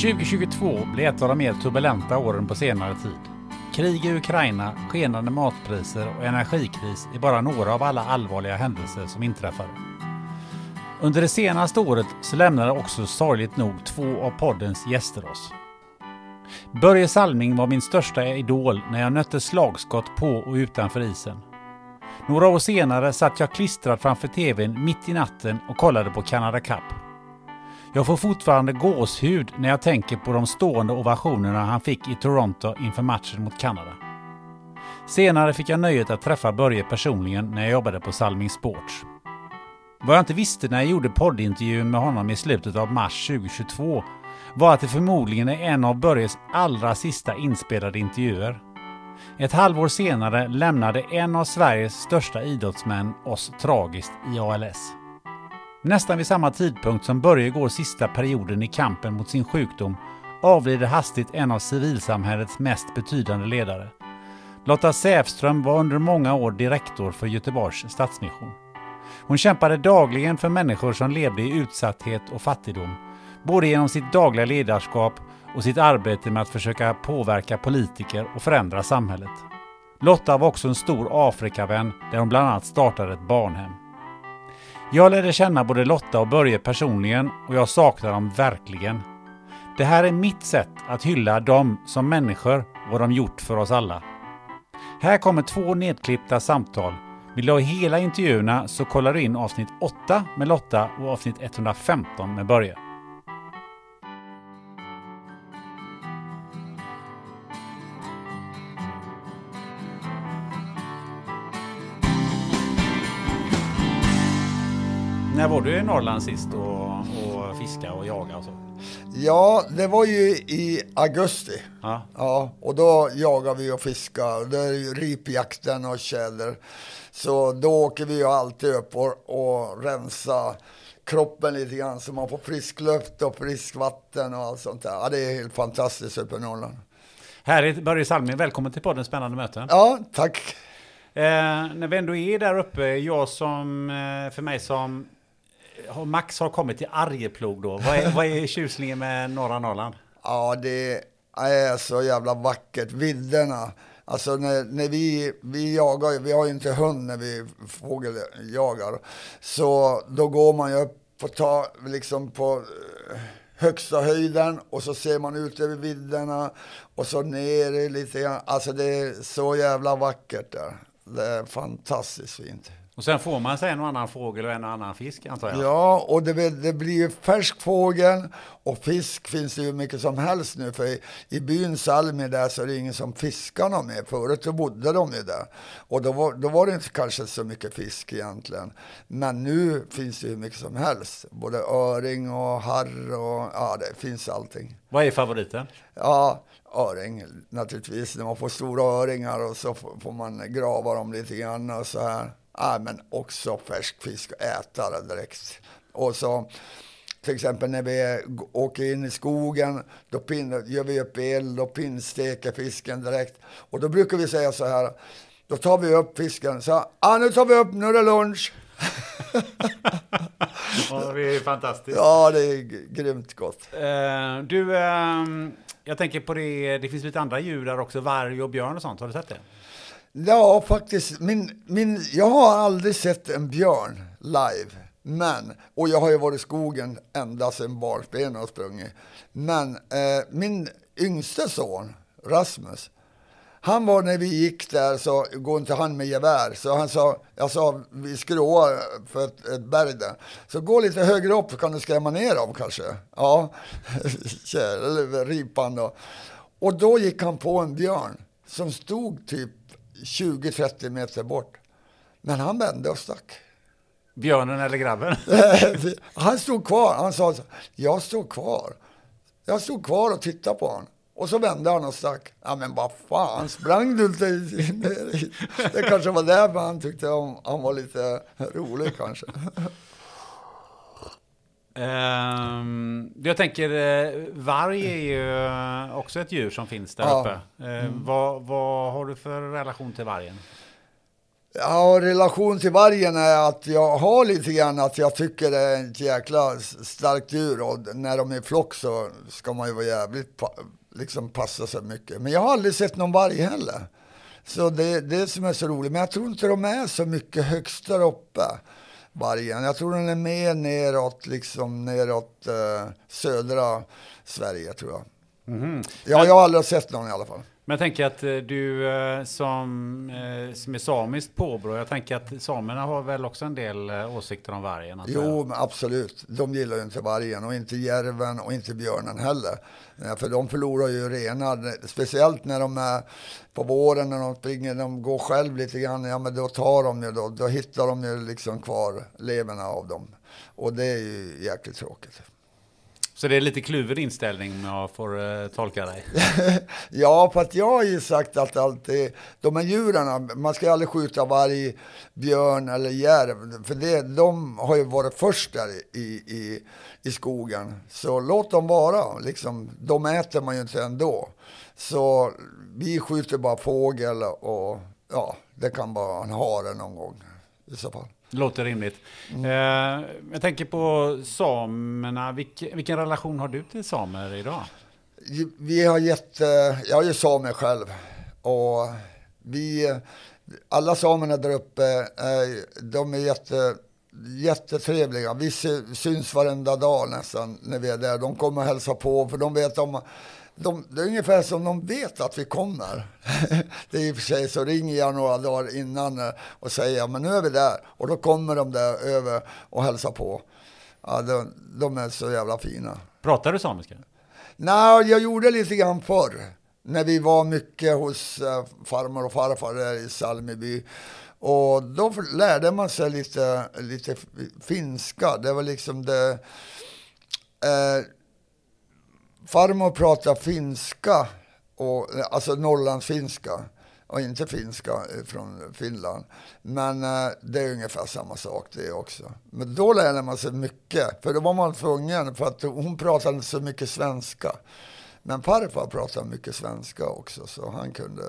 –2022 blir ett av de mer turbulenta åren på senare tid. Krig i Ukraina, skenande matpriser och energikris är bara några av alla allvarliga händelser som inträffade. Under det senaste året så lämnade också sorgligt nog två av poddens gäster oss. Börje Salming var min största idol när jag nötte slagskott på och utanför isen. Några år senare satt jag klistrad framför TVn mitt i natten och kollade på Canada Cup. Jag får fortfarande gåshud när jag tänker på de stående ovationerna han fick i Toronto inför matchen mot Kanada. Senare fick jag nöjet att träffa Börje personligen när jag jobbade på Salming Sports. Vad jag inte visste när jag gjorde poddintervjun med honom i slutet av mars 2022 var att det förmodligen är en av Börjes allra sista inspelade intervjuer. Ett halvår senare lämnade en av Sveriges största idrottsmän oss tragiskt i ALS. Nästan vid samma tidpunkt som Börje går sista perioden i kampen mot sin sjukdom avlider hastigt en av civilsamhällets mest betydande ledare. Lotta Säfström var under många år direktor för Göteborgs Stadsmission. Hon kämpade dagligen för människor som levde i utsatthet och fattigdom, både genom sitt dagliga ledarskap och sitt arbete med att försöka påverka politiker och förändra samhället. Lotta var också en stor Afrikavän där hon bland annat startade ett barnhem. Jag lärde känna både Lotta och Börje personligen och jag saknar dem verkligen. Det här är mitt sätt att hylla dem som människor och vad de gjort för oss alla. Här kommer två nedklippta samtal. Vill du ha hela intervjuerna så kollar du in avsnitt 8 med Lotta och avsnitt 115 med Börje. När var du i Norrland sist och, och fiska och jaga och så? Ja, det var ju i augusti. Ja. Ja, och då jagar vi och fiskar. Det är ju ripjakten och tjäder. Så då åker vi ju alltid upp och, och rensa kroppen lite grann så man får frisk luft och frisk vatten och allt sånt där. Ja, det är helt fantastiskt uppe i Norrland. Härligt, Börje Salming, välkommen till podden Spännande möten. Ja, tack. Eh, när vi ändå är där uppe, jag som, eh, för mig som har- Max har kommit till Arjeplog då. Vad är, vad är tjusningen med norra Norrland? Ja, det är så jävla vackert. Vidderna. Alltså när, när vi, vi jagar, vi har ju inte hund när vi fågeljagar. Så då går man ju upp på, ta, liksom på eh, högsta höjden och så ser man ut över vidderna och så ner lite grann. Alltså det är så jävla vackert där. Det är fantastiskt fint. Och sen får man sig en och annan fågel och en och annan fisk antar jag. Ja, och det, blir- det blir ju färsk fågel och fisk finns det ju mycket som helst nu. För i, i byn Salmi där så är det ingen som fiskar någon mer. Förut så bodde de ju där. Och då var, då var det inte kanske så mycket fisk egentligen. Men nu finns det ju mycket som helst. Både öring och harr och ja, det finns allting. Vad är favoriten? Ja, öring naturligtvis. När man får stora öringar och så får man grava dem lite grann och så här. Ja, men också färsk fisk och äta det direkt. Och så till exempel när vi åker in i skogen, då pin, gör vi upp eld och pinnsteker fisken direkt. Och då brukar vi säga så här, då tar vi upp fisken, så ah, nu tar vi upp, nu är det lunch. ja, det är fantastiskt. Ja, det är grymt gott. Uh, du, uh, jag tänker på det, det finns lite andra djur där också, varg och björn och sånt. Har du sett det? Ja, faktiskt. Min, min, jag har aldrig sett en björn live. Men, och jag har ju varit i skogen ända sedan barnsben och sprungit. Men eh, min yngste son, Rasmus, han var när vi gick där så går inte han med gevär. Så han sa, jag sa vi skråar för ett, ett berg där. Så gå lite högre upp så kan du skrämma ner dem kanske. Ja, eller ripan då. Och då gick han på en björn som stod typ 20-30 meter bort. Men han vände och stack. Björnen eller grabben? han stod kvar. Han sa så, jag står kvar. Jag stod kvar och tittade på honom. Och så vände han och stack. Ja men vad fan, sprang du inte ner Det kanske var därför han tyckte om, han var lite rolig kanske. Um, jag tänker, uh, varg är ju uh, också ett djur som finns där ja. uppe. Uh, mm. vad, vad har du för relation till vargen? Ja, relation till vargen är att jag har lite grann att jag tycker det är ett jäkla starkt djur och när de är i flock så ska man ju vara jävligt liksom passa sig mycket. Men jag har aldrig sett någon varg heller. Så det är det som är så roligt. Men jag tror inte de är så mycket högst där uppe, vargen. Jag tror den är mer neråt, liksom neråt eh, södra Sverige tror jag. Mm -hmm. Ja, jag har aldrig sett någon i alla fall. Men jag tänker att eh, du eh, som, eh, som är samiskt påbrå, jag tänker att samerna har väl också en del åsikter om vargen? Alltså? Jo, absolut. De gillar ju inte vargen och inte järven och inte björnen heller. För de förlorar ju renar, speciellt när de är på våren när de springer, de går själv lite grann, ja men då tar de ju då, då hittar de ju liksom kvar leverna av dem. Och det är ju jäkligt tråkigt. Så det är lite kluven inställning om jag får uh, tolka dig? ja, för att jag har ju sagt att alltid, de här djuren, man ska aldrig skjuta varg, björn eller järv. För det, de har ju varit först där i, i, i skogen. Så låt dem vara, liksom, de äter man ju inte ändå. Så vi skjuter bara fågel och ja, det kan vara en hare någon gång i så fall. Låter rimligt. Mm. Eh, jag tänker på samerna. Vilken, vilken relation har du till samer idag? Vi har gett, jag är ju same själv. Och vi, alla samerna där uppe, de är jätte, jättetrevliga. Vi syns varenda dag nästan när vi är där. De kommer och hälsar på för de vet om de, det är ungefär som de vet att vi kommer. det är i och för sig så ringer jag några dagar innan eh, och säger men nu är vi där. Och då kommer de där över och hälsar på. Ja, de, de är så jävla fina. Pratar du samiska? Nej, jag gjorde lite grann förr. När vi var mycket hos äh, farmor och farfar där i Salmiby. Och då lärde man sig lite, lite finska. Det var liksom det... Eh, farmor pratar finska, och, alltså norrlandsfinska och inte finska från Finland. Men eh, det är ungefär samma sak det också. Men då lärde man sig mycket, för då var man tvungen, för att hon pratade inte så mycket svenska. Men farfar pratade mycket svenska också, så han kunde,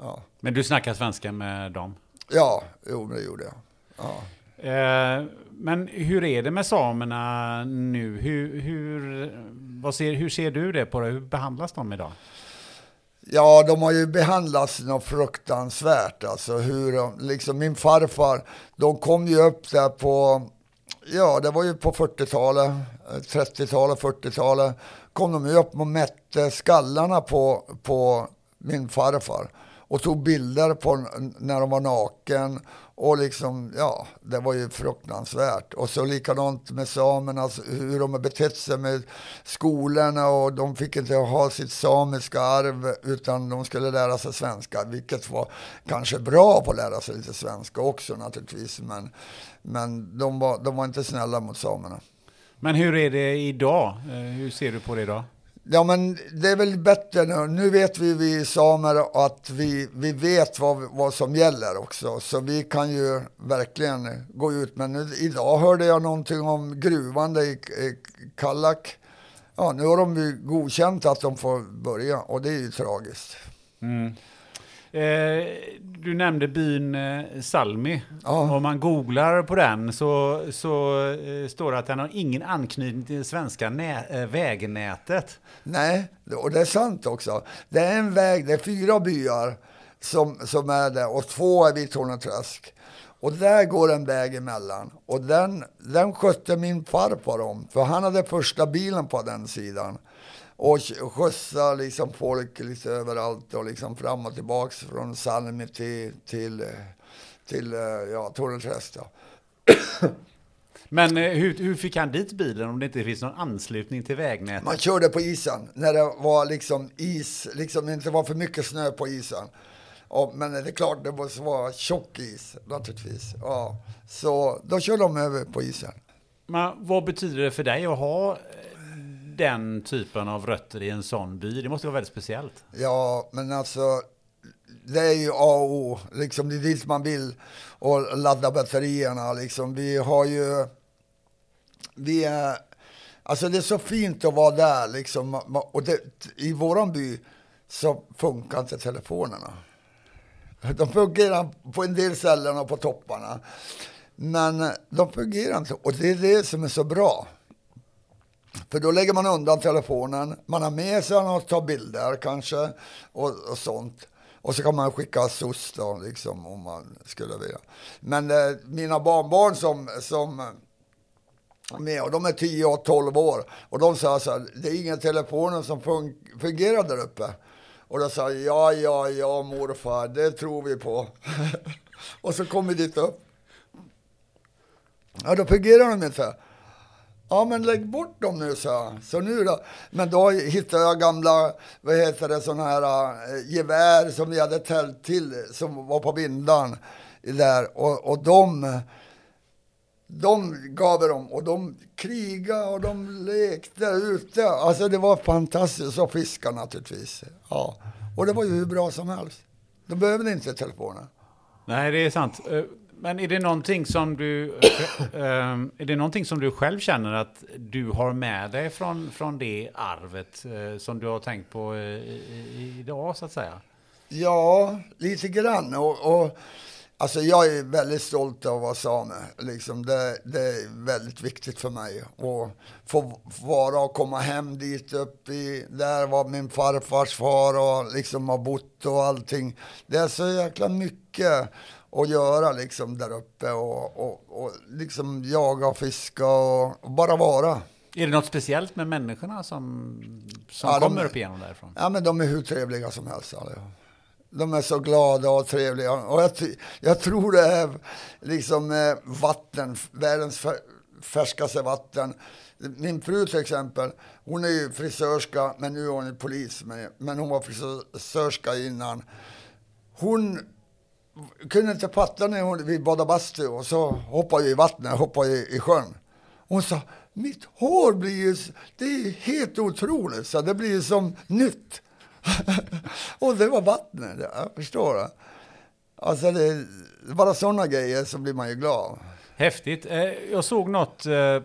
ja. Men du snackar svenska med dem? Ja, jo, det gjorde jag. Ja. Eh, men hur är det med samerna nu? Hur, hur, vad ser, hur ser du det på det? Hur behandlas de idag? Ja, de har ju behandlats något fruktansvärt. Alltså hur de, liksom min farfar, de kom ju upp där på, ja det var ju på 40-talet, 30-talet, 40-talet, kom de ju upp och mätte skallarna på, på min farfar och tog bilder på när de var naken och liksom, ja, det var ju fruktansvärt. Och så likadant med samerna, alltså hur de har betett sig med skolorna och de fick inte ha sitt samiska arv utan de skulle lära sig svenska, vilket var kanske bra på att lära sig lite svenska också naturligtvis. Men, men de, var, de var inte snälla mot samerna. Men hur är det idag? Eh, hur ser du på det idag? Ja, men det är väl bättre nu. Nu vet vi, vi samer, att vi, vi vet vad, vad som gäller också. Så vi kan ju verkligen gå ut. Men nu, idag hörde jag någonting om gruvan i, i Kallak. Ja, nu har de ju godkänt att de får börja och det är ju tragiskt. Mm. Eh, du nämnde byn eh, Salmi. Ja. Om man googlar på den så, så eh, står det att den har ingen anknytning till det svenska nä, vägnätet. Nej, och det är sant också. Det är en väg, det är fyra byar som, som är där och två är vid Torneträsk. Och där går en väg emellan. Och den, den skötte min farfar om, för han hade första bilen på den sidan. Och sk- skjutsa liksom folk lite överallt och liksom fram och tillbaks från Salmi till, till, till eh, ja, Torneträsk. Men eh, hur, hur fick han dit bilen om det inte finns någon anslutning till vägnätet? Man körde på isen när det var liksom is, liksom inte var för mycket snö på isen. Och, men det är klart, det måste vara tjock is naturligtvis. Ja. Så då körde de över på isen. Men vad betyder det för dig att ha den typen av rötter i en sån by? Det måste vara väldigt speciellt. Ja, men alltså, det är ju A och O. Liksom, det är dit man vill och ladda batterierna. Liksom. Vi har ju... Vi är... Alltså det är så fint att vara där liksom. Och det, i våran by så funkar inte telefonerna. De fungerar på en del ställen och på topparna. Men de fungerar inte. Och det är det som är så bra. För då lägger man undan telefonen, man har med sig den och tar bilder kanske och, och sånt. Och så kan man skicka SOS då, liksom, om man skulle vilja. Men eh, mina barnbarn som, som är med, och de är 10 och 12 år, och de sa så här, det är ingen telefonen som fun fungerar där uppe. Och då sa jag, ja, ja, ja morfar, det tror vi på. och så kom vi dit upp. Ja, då fungerar de inte. Ja, men lägg bort dem nu, så jag. Så nu då? Men då hittade jag gamla, vad heter det, sådana här äh, gevär som vi hade tält till, som var på vindan där. Och, och de, de gav dem och de krigade och de lekte ute. Alltså det var fantastiskt. Och fiska naturligtvis. Ja. Och det var ju hur bra som helst. De behövde inte telefonen. Nej, det är sant. Eh, men är det någonting som du, eh, ehm, är det någonting som du själv känner att du har med dig från, från det arvet eh, som du har tänkt på eh, idag så att säga? Ja, lite grann. Och, och, alltså jag är väldigt stolt över att vara same. Liksom det, det är väldigt viktigt för mig. att få vara och komma hem dit upp i, där var min farfars far och liksom har bott och allting. Det är så jäkla mycket att göra liksom där uppe och, och, och liksom jaga och fiska och, och bara vara. Är det något speciellt med människorna som, som Ja, de- kommer upp igenom därifrån? Ja, men de är hur trevliga som helst. allihop. De är så glada och trevliga. Och jag, jag tror det är liksom eh, vatten, världens fär- färskaste vatten. Min fru till exempel, hon är ju frisörska, men nu är hon polis. Men hon var frisörska innan. Hon kunde inte fatta när hon, vi badade bastu och så hoppade jag i vattnet, hoppade i, i sjön. Hon sa, mitt hår blir ju, det är helt otroligt, så det blir ju som nytt. och det var vattnet, jag förstår det. Alltså det är bara sådana grejer så blir man ju glad. Häftigt. Eh, jag såg något eh,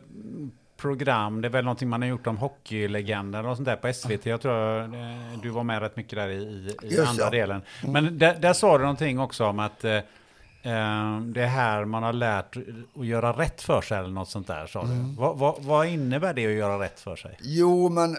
program, det är väl någonting man har gjort om hockeylegender och sånt där på SVT. Jag tror eh, du var med rätt mycket där i, i, andra ja. delen. Men där, där sa du någonting också om att eh, eh, det är här man har lärt att göra rätt för sig eller något sånt där. Sa du. Vad, vad, vad innebär det att göra rätt för sig? Jo, men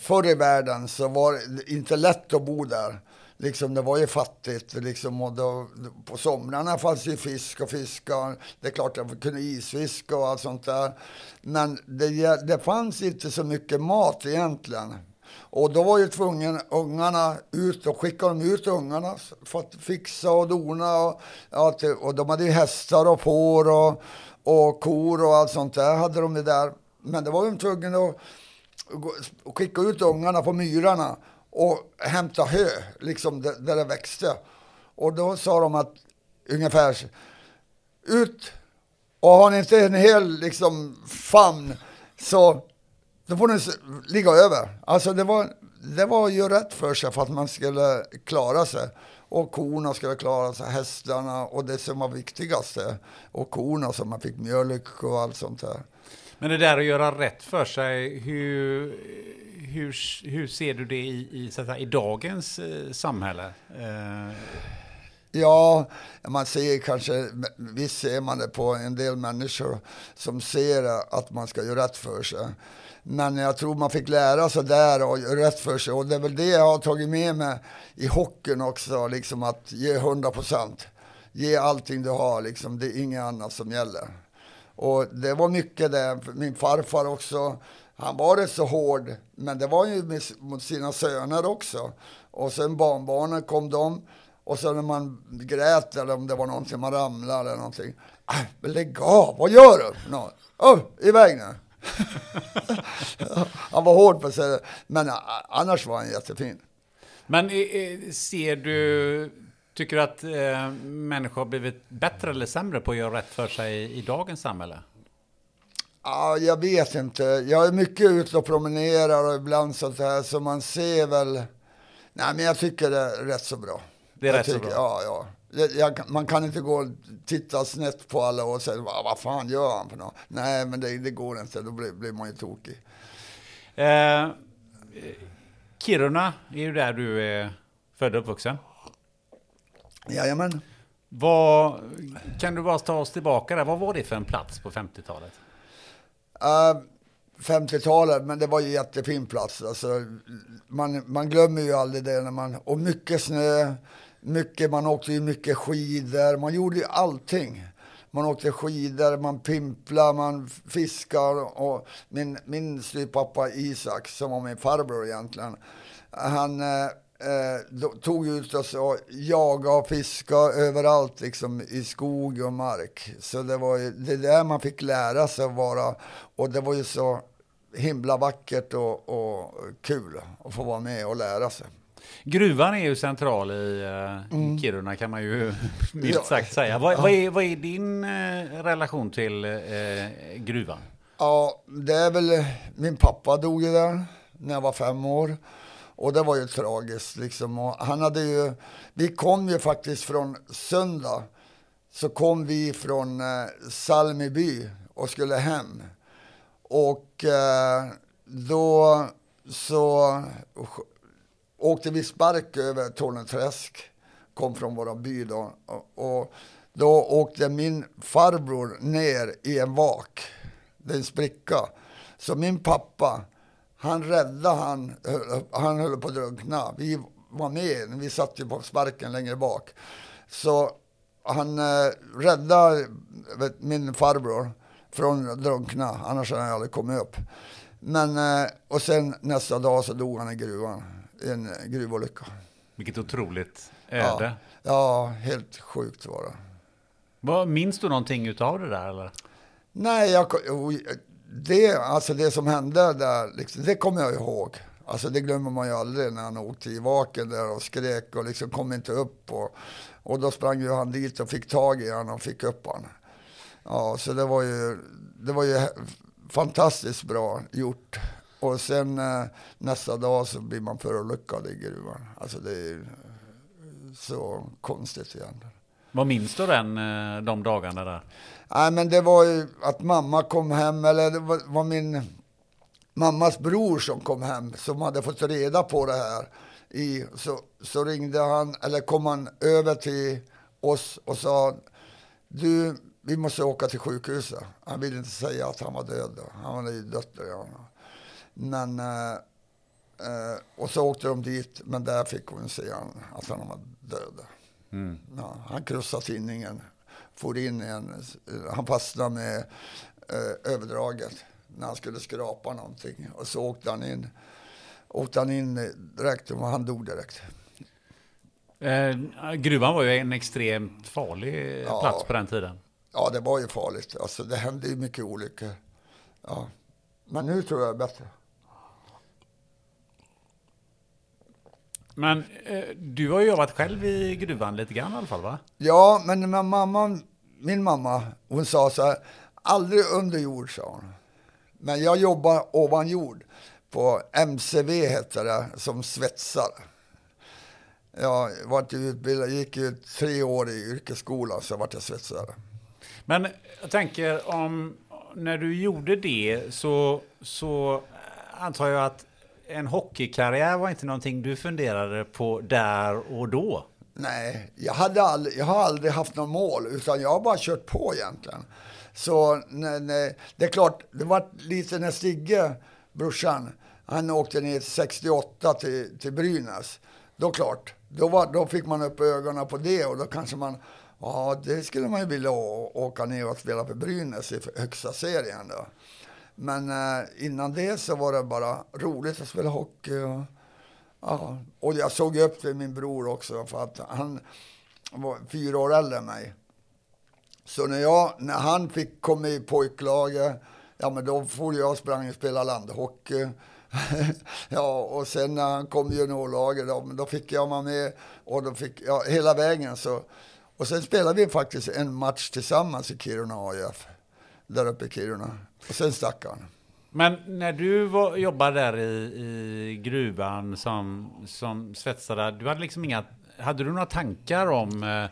förr i världen så var det inte lätt att bo där. Liksom, det var ju fattigt. Liksom, och då, på somrarna fanns ju fisk och fiskar. Det är klart jag kunde isfiska och allt sånt där. Men det, det fanns inte så mycket mat egentligen. Och då var ju tvungen ungarna ut och skickade de ut ungarna för att fixa och dona. Och, ja, till, och de hade ju hästar och får och, och kor och allt sånt där hade de ju där. Men det var ju tvungna att gå- skicka ut ungarna på myrarna och hämta hö, liksom där, där det växte. Och då sa de att ungefär ut och har ni inte en hel liksom famn så då får ni ligga över. Alltså det var, det var ju rätt för sig för att man skulle klara sig. Och korna skulle klara sig, hästarna och det som var viktigaste. Och korna så man fick mjölk och allt sånt där. Men det där att göra rätt för sig, hur, hur, hur ser du det i, i, så att säga, i dagens eh, samhälle? Eh, Ja, man ser kanske, visst ser man det på en del människor som ser att man ska göra rätt för sig. Men jag tror man fick lära sig där och göra rätt för sig. Och det är väl det jag har tagit med mig i hockeyn också, liksom att ge 100 procent. Ge allting du har, liksom. det är inget annat som gäller. Och det var mycket det, min farfar också, han var rätt så hård, men det var ju mot sina söner också. Och sen barnbarnen kom de, och sen när man grät eller om det var någonting, man ramlade eller någonting. Äh, lägg av, vad gör du? No. Oh, iväg nu. han var hård på sig, men annars var han jättefin. Men ser du, tycker du att eh, människor har blivit bättre eller sämre på att göra rätt för sig i dagens samhälle? Ja, jag vet inte. Jag är mycket ute och promenerar och ibland sånt här, så man ser väl... Nej, men jag tycker det är rätt så bra. Det är jag rätt tycker, så bra? Ja, ja. Jag, man kan inte gå och titta snett på alla och säga vad fan gör han för något? Nej, men det, det går inte. Då blir, blir man ju tokig. Eh, Kiruna är ju där du är född och uppvuxen. Jajamän. Vad, kan du bara ta oss tillbaka där? Vad var det för en plats på 50-talet? Uh, 50-talet, men det var ju jättefin plats. Alltså, man, man glömmer ju aldrig det när man, och mycket snö, mycket, man åkte ju mycket skidor, man gjorde ju allting. Man åkte skidor, man pimplade, man fiskade och min, min styvpappa Isak, som var min farbror egentligen, han eh, eh, eh tog ut oss och jagade och fiskade överallt liksom i skog och mark. Så det var ju det där man fick lära sig att vara och det var ju så himla vackert och, och kul att få vara med och lära sig. Gruvan är ju central i uh, mm. Kiruna kan man ju milt sagt säga. Vad, vad, är, vad är din uh, relation till uh, gruvan? Ja, det är väl, min pappa dog ju där när jag var fem år. Och det var ju tragiskt liksom. Och han hade ju, vi kom ju faktiskt från söndag. Så kom vi från eh, Salmiby och skulle hem. Och eh, då så åkte vi spark över Torneträsk, kom från vår by då. Och, då åkte min farbror ner i en vak, det är en spricka. Så min pappa, han räddade han, han höll på att drunkna. Vi var med, vi satt ju på sparken längre bak. Så han eh, räddade vet, min farbror från att drunkna, annars hade han aldrig kommit upp. Men, eh, och sen nästa dag så dog han i gruvan i en gruvolycka. Vilket otroligt öde. Ja, ja helt sjukt var det. Vad, minns du någonting utav det där eller? Nej, jag, det, alltså det som hände där, liksom, det kommer jag ihåg. Alltså det glömmer man ju aldrig när han åkte i vaken där och skrek och liksom kom inte upp. Och, och då sprang ju han dit och fick tag i honom och fick upp honom. Ja, så det var ju, det var ju fantastiskt bra gjort. Och sen eh, nästa dag så blir man förolyckad i gruvan. Alltså det är så konstigt egentligen. Vad minns du den, eh, de dagarna där? Nej, men det var ju att mamma kom hem, eller det var, var min mammas bror som kom hem, som hade fått reda på det här. I, så, så ringde han, eller kom han över till oss och sa, du, vi måste åka till sjukhuset. Han ville inte säga att han var död då. Han hade ju dött där. Ja. Men, eh, eh, och så åkte de dit, men där fick hon se att han var död. Mm. Ja, han krossade tinningen, for in en, han fastnade med eh, överdraget när han skulle skrapa någonting. Och så åkte han in, åkte han in direkt och han dog direkt. Eh, gruvan var ju en extremt farlig ja, plats på den tiden. Ja, det var ju farligt. Alltså, det hände ju mycket olyckor. Ja. Men nu tror jag det är bättre. Men eh, du har ju jobbat själv i gruvan lite grann i alla fall va? Ja, men mamma, min mamma, hon sa så här, aldrig under jord sa hon. Men jag jobbar ovan jord på MCV heter det, som svetsare. Jag var utbildad, gick ju tre år i yrkesskolan, så vart jag svetsare. Men jag tänker om, när du gjorde det så, så antar jag att en hockeykarriär var inte någonting du funderade på där och då? Nej, jag, hade aldrig, jag har aldrig haft något mål, utan jag har bara kört på egentligen. Så nej, nej, det är klart, det var lite när Stigge, brorsan, han åkte ner 68 till, till Brynäs. Då klart, då, var, då fick man upp ögonen på det och då kanske man, ja det skulle man ju vilja åka ner och spela för Brynäs i högsta serien då. Men eh, innan det så var det bara roligt att spela hockey. Och, ja, och jag såg upp till min bror också för att han var fyra år äldre än mig. Så när, jag, när han fick komma i pojklaget, ja men då får jag och sprang och spela landhockey. ja, och sen när han kom i juniorlaget, då, då fick jag vara med och då fick ja, hela vägen så. Och sen spelade vi faktiskt en match tillsammans i Kiruna AIF, där uppe i Kiruna. Och sen stack han. Men när du var, jobbade där i, i gruvan som, som svetsare, du hade liksom inga, hade du några tankar om eh,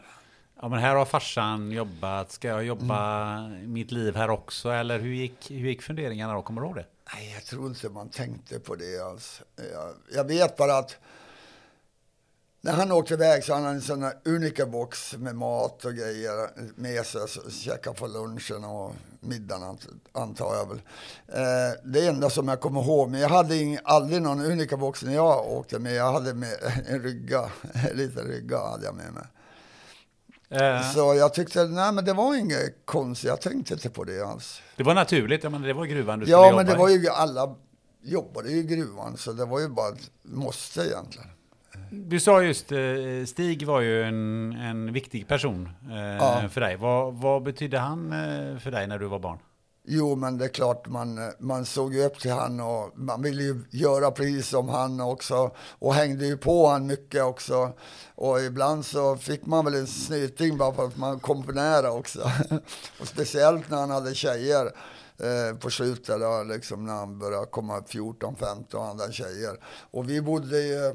Ja men här har farsan jobbat, ska jag jobba mm. mitt liv här också? Eller hur gick, hur gick funderingarna då? Kommer du ihåg det? Nej, jag tror inte man tänkte på det alls. Jag, jag vet bara att när han åkte iväg så hade han en sån här unika box med mat och grejer med sig. Så käkade på lunchen och middagen antar jag väl. Eh, det enda som jag kommer ihåg, men jag hade ing, aldrig någon unika box när jag åkte med. Jag hade med en rygga, en liten rygga hade jag med mig. Eh. Så jag tyckte, nej men det var inget konstigt, jag tänkte inte på det alls. Det var naturligt, jag menar, det var gruvan du skulle Ja, men det var ju, alla jobbade i gruvan, så det var ju bara ett måste egentligen. Du sa just, eh, Stig var ju en, en viktig person eh, ja. för dig. Vad, vad betydde han eh, för dig när du var barn? Jo, men det är klart man, man såg upp till han och man ville ju göra precis som han också och hängde ju på han mycket också. Och ibland så fick man väl en snyting bara för att man kom för nära också. och speciellt när han hade tjejer eh, på slutet, då, liksom när han började komma 14-15 andra tjejer. Och vi bodde ju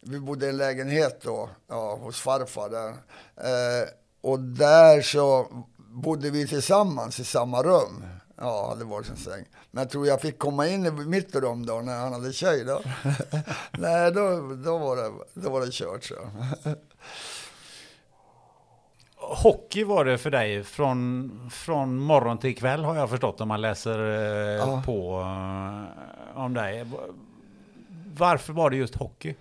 vi bodde i en lägenhet då, ja, hos farfar där. Eh, och där så bodde vi tillsammans i samma rum. Ja, det var en säng. Men jag tror jag fick komma in i mitt rum då när han hade tjej då. Nej, då, då, var det, då var det kört så. Hockey var det för dig från, från morgon till kväll har jag förstått om man läser eh, ja. på eh, om dig. Varför var det just hockey?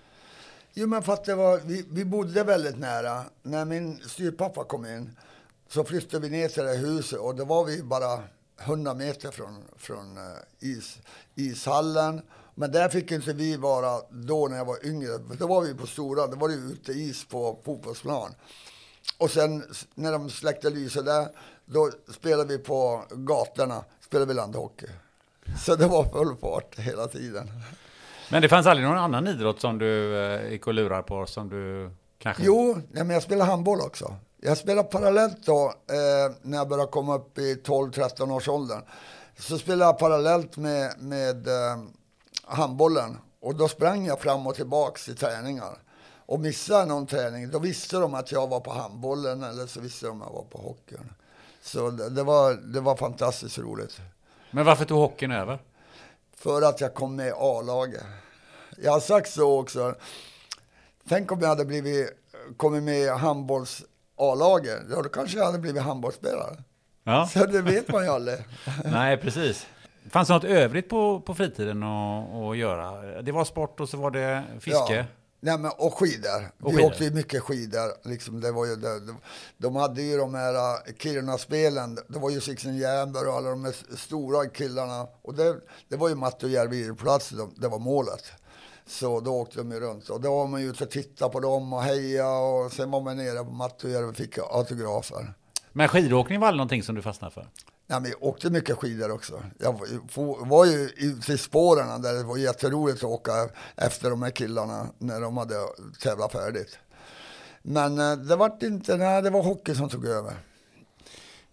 Jo, men för att det var, vi, vi bodde väldigt nära. När min styrpappa kom in så flyttade vi ner till det huset och då var vi bara 100 meter från, från eh, is, ishallen. Men där fick inte vi vara då när jag var yngre. Då var vi på stora, då var det ute is på fotbollsplan. Och sen när de släckte lyset där, då spelade vi på gatorna, spelade vi landhockey. Så det var full fart hela tiden. Men det fanns aldrig någon annan idrott som du eh, gick och lurade på som du kanske? Jo, nej, men jag spelade handboll också. Jag spelade parallellt då, eh, när jag började komma upp i 12-13 års åldern. Så spelade jag parallellt med, med eh, handbollen. Och då sprang jag fram och tillbaks i träningar. Och missade någon träning, då visste de att jag var på handbollen eller så visste de att jag var på hockeyn. Så det, det var, det var fantastiskt roligt. Men varför tog hockeyn över? För att jag kom med i A-laget. Jag har sagt så också. Tänk om jag hade blivit, kommit med i handbolls A-laget. Ja, då kanske jag hade blivit handbollsspelare. Ja. Så det vet man ju aldrig. Nej, precis. Fanns det något övrigt på, på fritiden att, att göra? Det var sport och så var det fiske? Ja. Nej, men, och skidor. Och vi skidor. åkte ju mycket skidor. Liksom, det var ju, det, de, de hade ju de här uh, Kiruna-spelen. Det var ju Sixten Jernberg och alla de här stora killarna. Och det, det var ju Mattojärvi plats, det var målet. Så då åkte de ju runt. Och då var man ju ute och tittade på dem och heja och sen var man nere på Mattojärvi och fick autografer. Men skidåkning var aldrig någonting som du fastnade för? Ja, men jag åkte mycket skidor också. Jag var ju ute i spåren där det var jätteroligt att åka efter de här killarna när de hade tävlat färdigt. Men eh, det var inte, nej, det var hockey som tog över.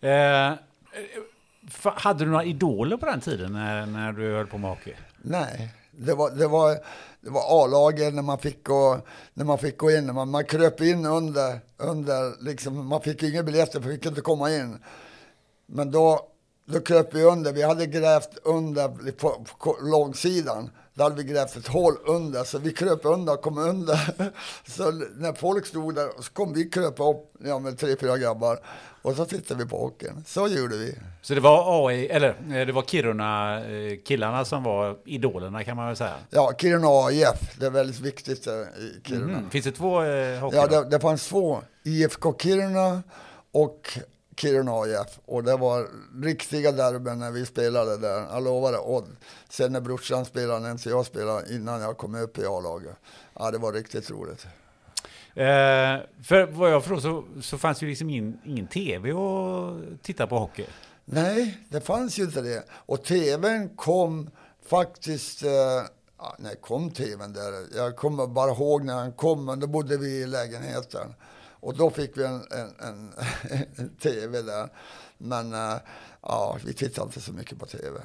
Eh, hade du några idoler på den tiden när, när du höll på med hockey? Nej, det var, det var, det var A-laget när man fick gå, när man fick gå in. Man, man kröp in under, under liksom, man fick inga biljetter för man fick inte komma in. Men då då kröp vi under. Vi hade grävt under på, på långsidan. Där hade vi grävt ett hål under, så vi kröp under och kom under. Så när folk stod där så kom vi kröpa upp ja, med tre, fyra grabbar. Och så tittade vi på hockeyn. Så gjorde vi. Så det var AI, eller eh, det var Kiruna-killarna som var idolerna kan man väl säga? Ja, Kiruna AIF. Det är väldigt viktigt i Kiruna. Mm. Finns det två eh, hockey? Ja, det, det fanns två. IFK Kiruna och Kiruna AIF. Och det var riktiga derbyn när vi spelade där. Jag lovar det. Och sen när brorsan spelade, inte jag spelade, innan jag kom upp i A-laget. Ja, det var riktigt roligt. Eh, för vad jag förstår så, så fanns ju liksom ingen, ingen tv att titta på hockey. Nej, det fanns ju inte det. Och tvn kom faktiskt... Eh, när kom tvn där? Jag kommer bara ihåg när den kom, men då bodde vi i lägenheten. Och då fick vi en, en, en, en tv där. Men uh, ja, vi tittade inte så mycket på tv.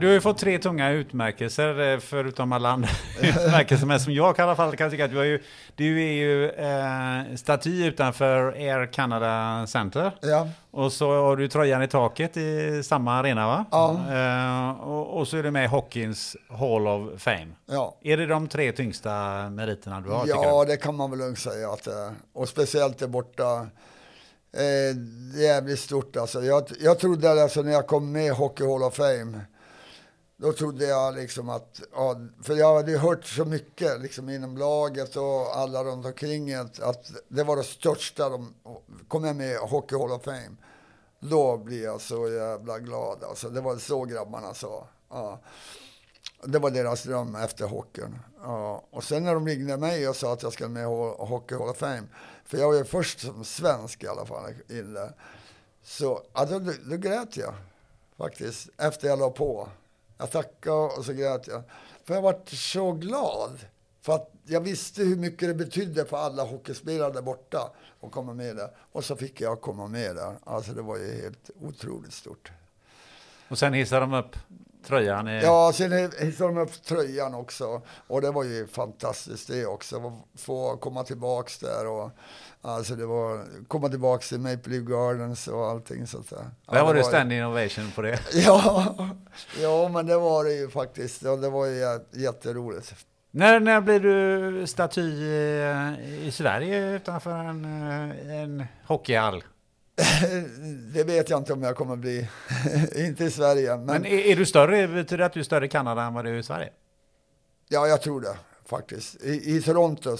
Du har ju fått tre tunga utmärkelser, eh, förutom alla andra utmärkelser, men som jag i alla fall kan tycka att du, har ju, du är ju eh, staty utanför Air Canada Center. Ja. Och så har du tröjan i taket i samma arena va? Ja. Eh, och, och, så är du med i Hockeyns Hall of Fame. Ja. Är det de tre tyngsta meriterna du har? Ja, det kan man väl lugnt säga att det är. Och speciellt där borta Eh, jävligt stort alltså. Jag, jag trodde alltså när jag kom med i Hockey Hall of Fame, då trodde jag liksom att, ja, för jag hade ju hört så mycket liksom inom laget och alla runt omkring att, att det var det största de, kom jag med i Hockey Hall of Fame. Då blir jag så jävla glad alltså. Det var så grabbarna sa. Ja. Det var deras dröm efter hockeyn. Ja. Och sen när de ringde mig och sa att jag skulle med i Hockey Hall of Fame, för jag var ju först som svensk i alla fall inne. Så ja, då, då grät jag faktiskt, efter jag la på. Jag tackade och så grät jag. För jag var så glad. För att jag visste hur mycket det betydde för alla hockeyspelare där borta att komma med där. Och så fick jag komma med där. Alltså det var ju helt otroligt stort. Och sen hissade de upp tröjan? Är... Ja, sen hissade de upp tröjan också. Och det var ju fantastiskt det också. Att få komma tillbaks där och alltså det var komma tillbaks till Maple Leaf Gardens och allting sånt där. Ja, där var det standing ovation på det. Ja, ja, men det var det ju faktiskt. Ja, det var ju jätteroligt. När, när blir du staty i, i Sverige utanför en, en hockeyhall? Det vet jag inte om jag kommer bli. inte i Sverige. Men, men är, är, du större? Betyder det att du är större i Kanada än vad du är i Sverige? Ja, jag tror det faktiskt. I, i Toronto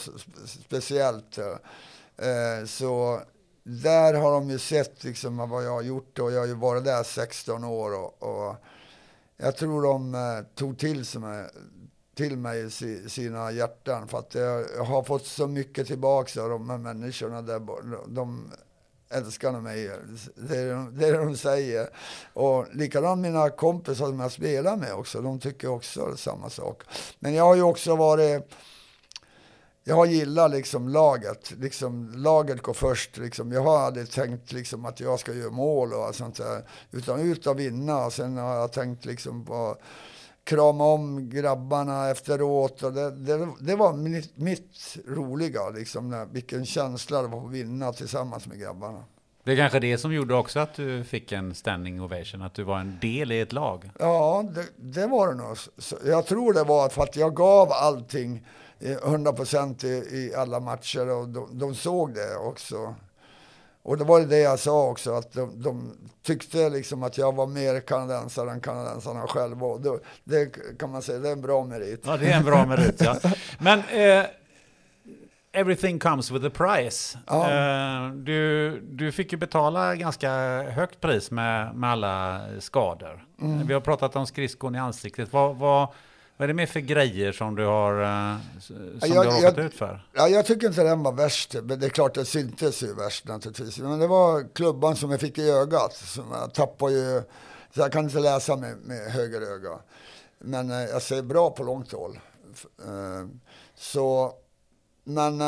speciellt. Eh, så där har de ju sett liksom vad jag har gjort och jag har ju varit där 16 år och, och jag tror de eh, tog till, mig, till mig i sina hjärtan för att jag har fått så mycket tillbaka av de här människorna där. De, älskar mig. Det är, det är det de säger. Och likadant mina kompisar som jag spelar med också. De tycker också samma sak. Men jag har ju också varit... Jag har gillat liksom laget. Liksom, laget går först. Liksom. Jag har aldrig tänkt liksom, att jag ska göra mål och sånt där. Utan ut och vinna. Och sen har jag tänkt liksom på krama om grabbarna efteråt. Och det, det, det var mitt, mitt, roliga, liksom, när, vilken känsla det var att vinna tillsammans med grabbarna. Det är kanske det som gjorde också att du fick en standing ovation, att du var en del i ett lag? Ja, det, det var det nog. Jag tror det var för att jag gav allting 100% i, i alla matcher och de, de såg det också. Och det var det jag sa också, att de, de, tyckte liksom att jag var mer kanadensare än kanadensarna själva. Och det, det, kan man säga, det är en bra merit. Ja, det är en bra merit, ja. Men eh, everything comes with a price. Ja. Eh, du, du fick ju betala ganska högt pris med, med alla skador. Mm. Vi har pratat om skridskon i ansiktet. Vad, vad, vad är det mer för grejer som du har, eh, som jag, du har råkat jag, ut för? Ja, jag tycker inte den var värst. Men det är klart, det syntes ju värst naturligtvis. Men det var klubban som jag fick i ögat. Som jag tappade ju, så jag kan inte läsa med, med höger öga. Men eh, jag ser bra på långt håll. Eh, så, men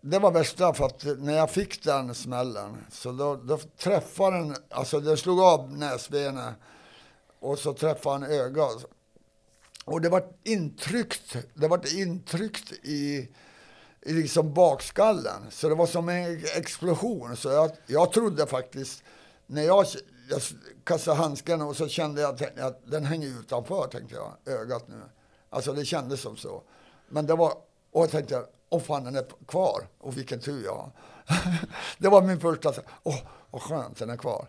det var värsta för att när jag fick den smällen så då, då träffade den, alltså den slog av näsbenet och så träffade han ögat och det var intryckt, det var intryckt i, i liksom bakskallen. Så det var som en explosion. Så jag, jag trodde faktiskt, när jag, jag kastade handsken och så kände jag att, att den hänger utanför, tänkte jag, ögat nu. Alltså det kändes som så. Men det var, och jag tänkte, åh fan den är kvar. Och vilken tur jag har. det var min första, åh vad skönt den är kvar.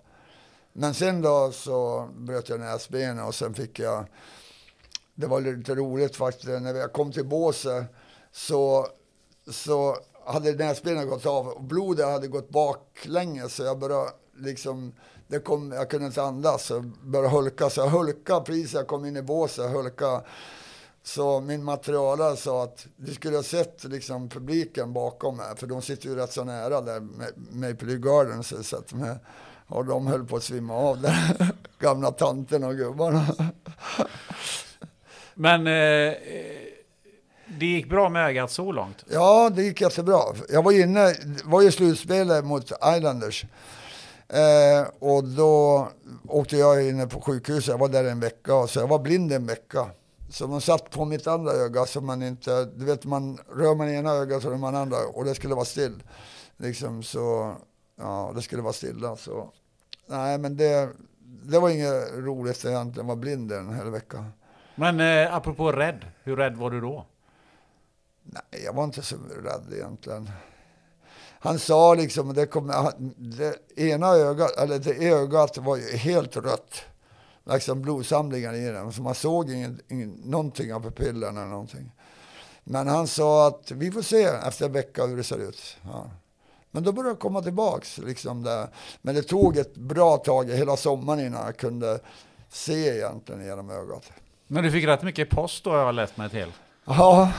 Men sen då så bröt jag näsbenet och sen fick jag, det var lite roligt faktiskt, när jag kom till båset så, så hade näsbenet gått av och blodet hade gått baklänges så jag började liksom, det kom, jag kunde inte andas, så började hulka. Så jag hulkade precis när jag kom in i båset, hulka. Så min materialare sa att du skulle ha sett liksom publiken bakom mig, för de sitter ju rätt så nära där, Maple Leaf Gardens. Så att med, och de höll på att svimma av där, gamla tanten och gubbarna. Men eh, eh, det gick bra med ögat så långt? Ja, det gick jättebra. Jag var inne, var ju slutspelet mot Islanders. Eh, och då åkte jag in på sjukhuset, jag var där en vecka, så jag var blind en vecka. Så man satt på mitt andra öga så man inte, du vet man rör man ena ögat så rör man andra och det skulle vara still. Liksom så, ja det skulle vara stilla så. Nej men det, det var inget roligt egentligen, var blind en hel vecka. Men eh, apropå rädd, hur rädd var du då? Nej, jag var inte så rädd egentligen. Han sa liksom, det, kom, det ena ögat, eller det ögat var ju helt rött liksom blodsamlingar i den. Så man såg ingen, ingen, någonting av pupillerna eller någonting. Men han sa att vi får se efter en vecka hur det ser ut. Ja. Men då började jag komma tillbaks. Liksom där. Men det tog ett bra tag, hela sommaren innan jag kunde se egentligen genom ögat. Men du fick rätt mycket post då har jag läst mig till. Ja,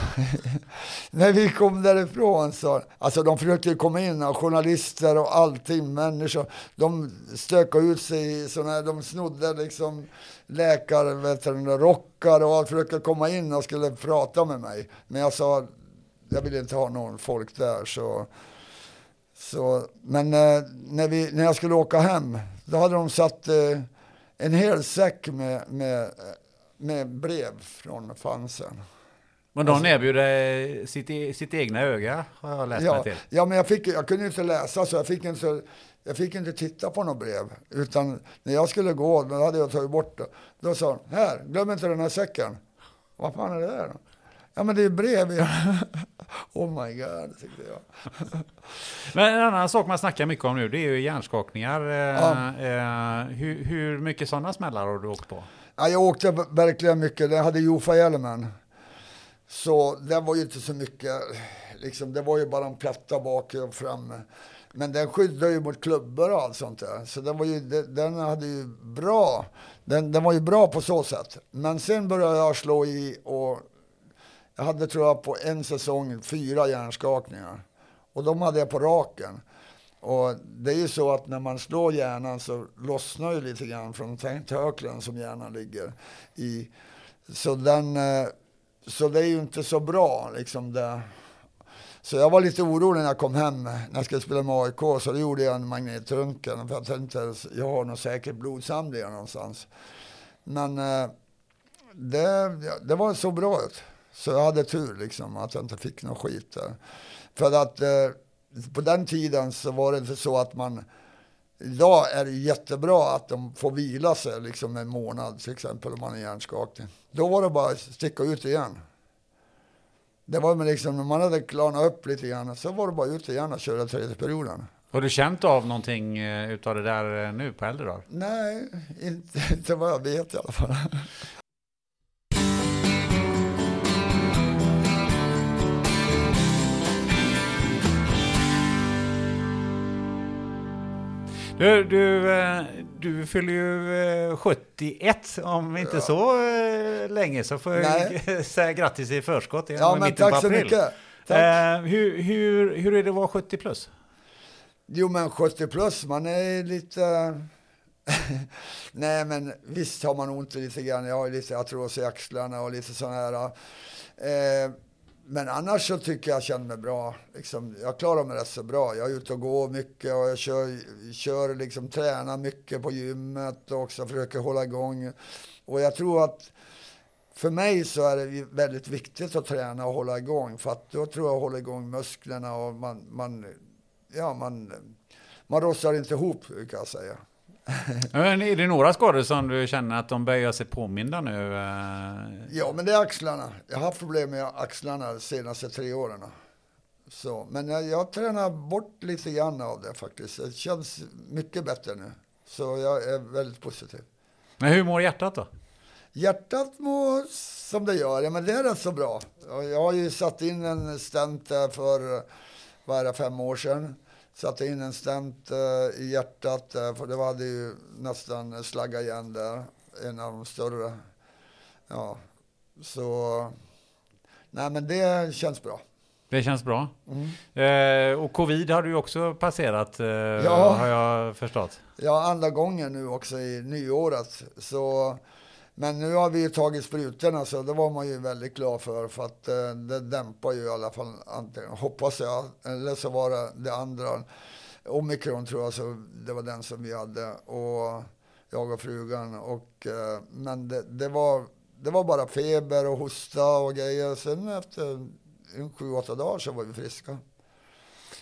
när vi kom därifrån så, alltså de försökte komma in, journalister och allting, människor, de stökade ut sig, såna, de snodde liksom läkarrockar och allt, försökte komma in och skulle prata med mig. Men jag sa, jag vill inte ha någon folk där så, så men eh, när, vi, när jag skulle åka hem, då hade de satt eh, en hel säck med, med, med brev från Fansen. Men de alltså, erbjuder eh, sitt, e-, sitt egna öga, har jag läst ja, mig till. Ja, men jag, fick, jag kunde inte läsa, så jag fick inte, jag fick inte titta på något brev. Utan när jag skulle gå, då hade jag tagit bort det. Då sa de, här, glöm inte den här säcken. Vad fan är det där? Ja, men det är brev. oh my god, tyckte jag. men en annan sak man snackar mycket om nu, det är ju hjärnskakningar. Eh, ja. Eh, hur, hur mycket sådana smällar har du åkt på? Ja, jag åkte verkligen mycket. Jag hade Jofa-hjälmen. Så det var ju inte så mycket, liksom, det var ju bara en platta bak och fram. Men den skyddade ju mot klubbor och allt sånt där. Så den, var ju, den hade ju bra, den, den var ju bra på så sätt. Men sen började jag slå i och jag hade tror jag på en säsong fyra hjärnskakningar. Och de hade jag på raken. Och det är ju så att när man slår hjärnan så lossnar ju lite grann från tentaklen som hjärnan ligger i. Så den eh, så det är ju inte så bra liksom det. Så jag var lite orolig när jag kom hem, när jag skulle spela med AIK, så då gjorde jag en magnetröntgen. För jag tänkte, jag har nog säkert blodsamlingar någonstans. Men eh, det, det var så bra ut. Så jag hade tur liksom, att jag inte fick någon skit där. För att eh, på den tiden så var det inte så att man Idag är det jättebra att de får vila sig liksom en månad till exempel om man är hjärnskakning. Då var det bara att sticka ut igen. Det var liksom, när man hade klarnat upp lite grann så var det bara ut igen och köra tredje perioden. Har du känt av någonting eh, utav det där eh, nu på äldre dagar? Nej, inte, inte vad jag vet i alla fall. Du, du, eh, du fyller ju 71 eh, om inte ja. så eh, länge så får jag säga grattis i förskott. Ja, men tack så mycket. Tack. hur, hur, hur är det att vara 70 plus? Jo, men 70 plus, man är lite... Nej, men visst har man ont lite grann. Jag har lite artros i axlarna och lite sådana här. Eh, men annars så tycker jag jag känner mig bra. Liksom, jag klarar mig rätt så bra. Jag är ute och går mycket och jag kör, kör liksom, tränar mycket på gymmet och också försöker hålla igång. Och jag tror att för mig så är det väldigt viktigt att träna och hålla igång. För att då tror jag håller igång musklerna och man, man, ja, man, man rossar inte ihop, kan jag säga. Men är det några skador som du känner att de börjar sig påminna nu? eh? Ja, men det är axlarna. Jag har haft problem med axlarna de senaste tre åren. Så, men jag, jag tränar bort lite grann av det faktiskt. Det känns mycket bättre nu. Så jag är väldigt positiv. Men hur mår hjärtat då? Hjärtat mår som det gör, ja, men det är rätt så bra. Jag har ju satt in en stent där för, vad fem år sedan. Satte in en stent eh, i hjärtat, eh, för det hade ju nästan slaggat igen där. En av de större. Ja, så... Nej, men det känns bra. Det känns bra. Mm. Eh, och covid har du också passerat, eh, Ja. har jag förstått. Ja, andra gången nu också i nyåret. Så, men nu har vi ju tagit sprutorna så det var man ju väldigt glad för. För att eh, det dämpar ju i alla fall, antingen, hoppas jag. Eller så var det det andra. Omikron tror jag, så det var den som vi hade. Och jag och frugan. Och, eh, men det, det, var, det var bara feber och hosta och grejer. Sen efter en sju, åtta dagar så var vi friska.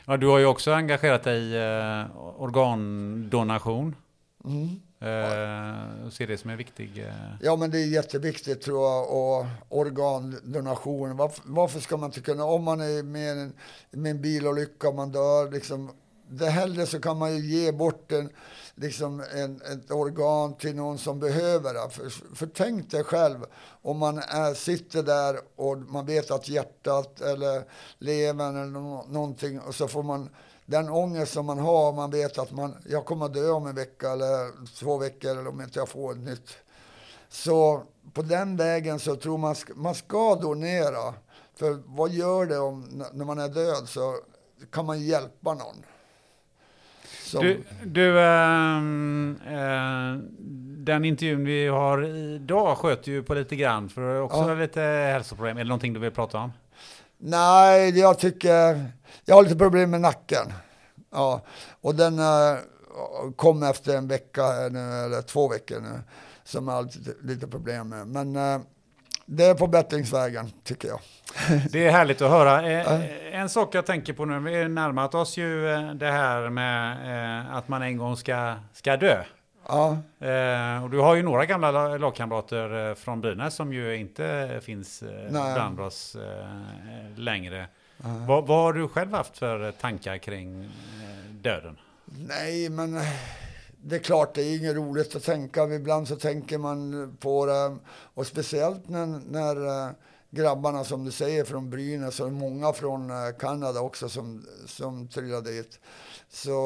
Ja, du har ju också engagerat dig i eh, organdonation. Mm. Eh, och ser det som en viktig... Eh, Ja, men det är jätteviktigt tror jag. Och organdonation. Varför, varför ska man inte kunna, om man är med en, med en bilolycka och man dör, liksom, det hellre så kan man ju ge bort en, liksom en, ett organ till någon som behöver det. För, för tänk dig själv om man är, sitter där och man vet att hjärtat eller levern eller no, någonting och så får man den ångest som man har, man vet att man, jag kommer att dö om en vecka eller två veckor eller om inte jag får ett nytt. Så på den vägen så tror man man ska donera. För vad gör det om när man är död så kan man hjälpa någon. Som, Du, du ehm, eh, den intervjun vi har idag sköter ju på lite grann för du har också Ja. lite hälsoproblem. Är det någonting du vill prata om? Nej, jag tycker... Jag har lite problem med nacken. Ja, och den eh, kom efter en vecka nu, eller två veckor nu, som jag har lite, lite problem med. Men eh, det är på bättringsvägen, tycker jag. Det är härligt att höra. Eh, En sak jag tänker på nu, vi har närmat oss ju det här med att man en gång ska, ska dö. Ja, Eh, och du har ju några gamla la- lagkamrater eh, från Brynäs som ju inte finns eh, bland oss eh, längre. Vad, vad har du själv haft för eh, tankar kring eh, döden? nej, men det är klart, det är inget roligt att tänka. Ibland så tänker man på det. Och speciellt när, när grabbarna, som du säger, från Brynäs och många från Kanada också som, som trillade dit. Så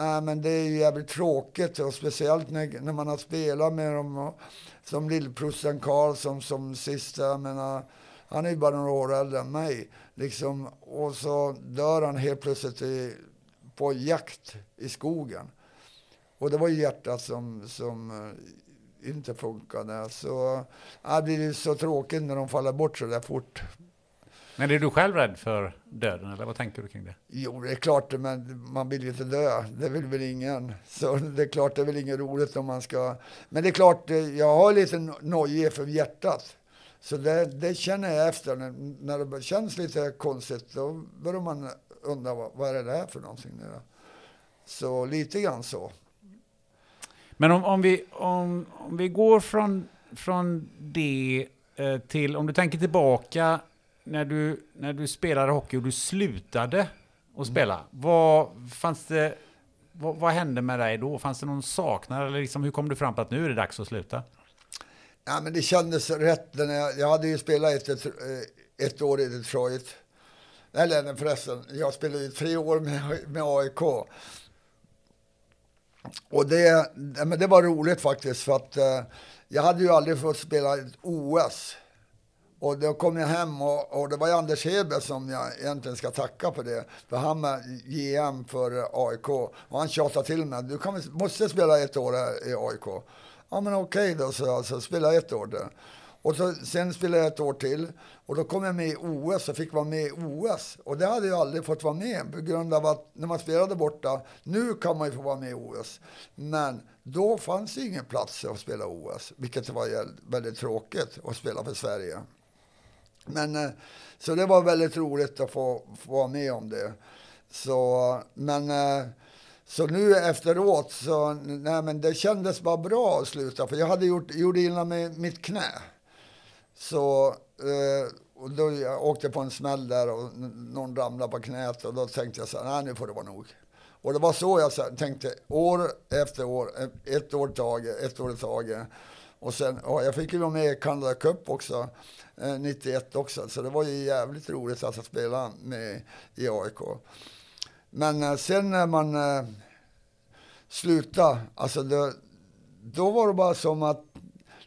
nej, men det är ju jävligt tråkigt och speciellt när, när man har spelat med dem. Och, som lillprosten Karlsson som sista, jag menar, han är ju bara några år äldre än mig. Liksom, och så dör han helt plötsligt i, på jakt i skogen. Och det var ju hjärtat som, som eh, inte funkade. Så ja, det är så tråkigt när de faller bort så där fort. Men är du själv rädd för döden eller vad tänker du kring det? Jo, det är klart, men man vill ju inte dö. Det vill väl ingen. Så det är klart, det är väl inget roligt om man ska... Men det är klart, jag har lite no- nojig för hjärtat. Så det, det känner jag efter. När, det känns lite konstigt, då börjar man undra vad, vad är det här för någonting då? Så lite grann så. Men om, om, vi, om, om vi går från, från det eh, till, om du tänker tillbaka när du, när du spelade hockey och du slutade att spela. Vad, fanns det, vad, vad hände med dig då? Fanns det någon saknad? Eller liksom, hur kom du fram på att nu är det dags att sluta? Ja, men det kändes rätt. När jag, jag hade ju spelat ett, ett, ett år i Detroit. Eller förresten, jag spelade ju tre år med, med AIK. Och det, men det var roligt faktiskt för att eh, jag hade ju aldrig fått spela ett OS. Och då kom jag hem och, och det var Anders Heber som jag egentligen ska tacka för det. För han var GM för AIK. Och han tjatade till mig. Du kan, måste spela ett år här i AIK. Ja men okej okay då, så alltså, spela ett år där. Och så, sen spelade jag ett år till. Och då kom jag med i OS och fick vara med i OS. Och det hade jag aldrig fått vara med på grund av att när man spelade borta, nu kan man ju få vara med i OS. Men då fanns det ingen plats att spela OS, vilket var väldigt tråkigt att spela för Sverige. Men, eh, så det var väldigt roligt att få, få vara med om det. Så, men, eh, så nu efteråt så, nej men det kändes bara bra att sluta, för jag hade gjort, gjorde illa med mitt knä. Så, eh, och då jag åkte på en smäll där och någon ramlade på knät och då tänkte jag så här, nej nu får det vara nog. Och det var så jag tänkte år efter år, ett år taget, ett år i taget. Och sen, ja, jag fick ju vara med i Canada Cup också, eh, 91 också, så det var ju jävligt roligt alltså att spela med i AIK. Men eh, sen när man eh, slutade, alltså det, då var det bara som att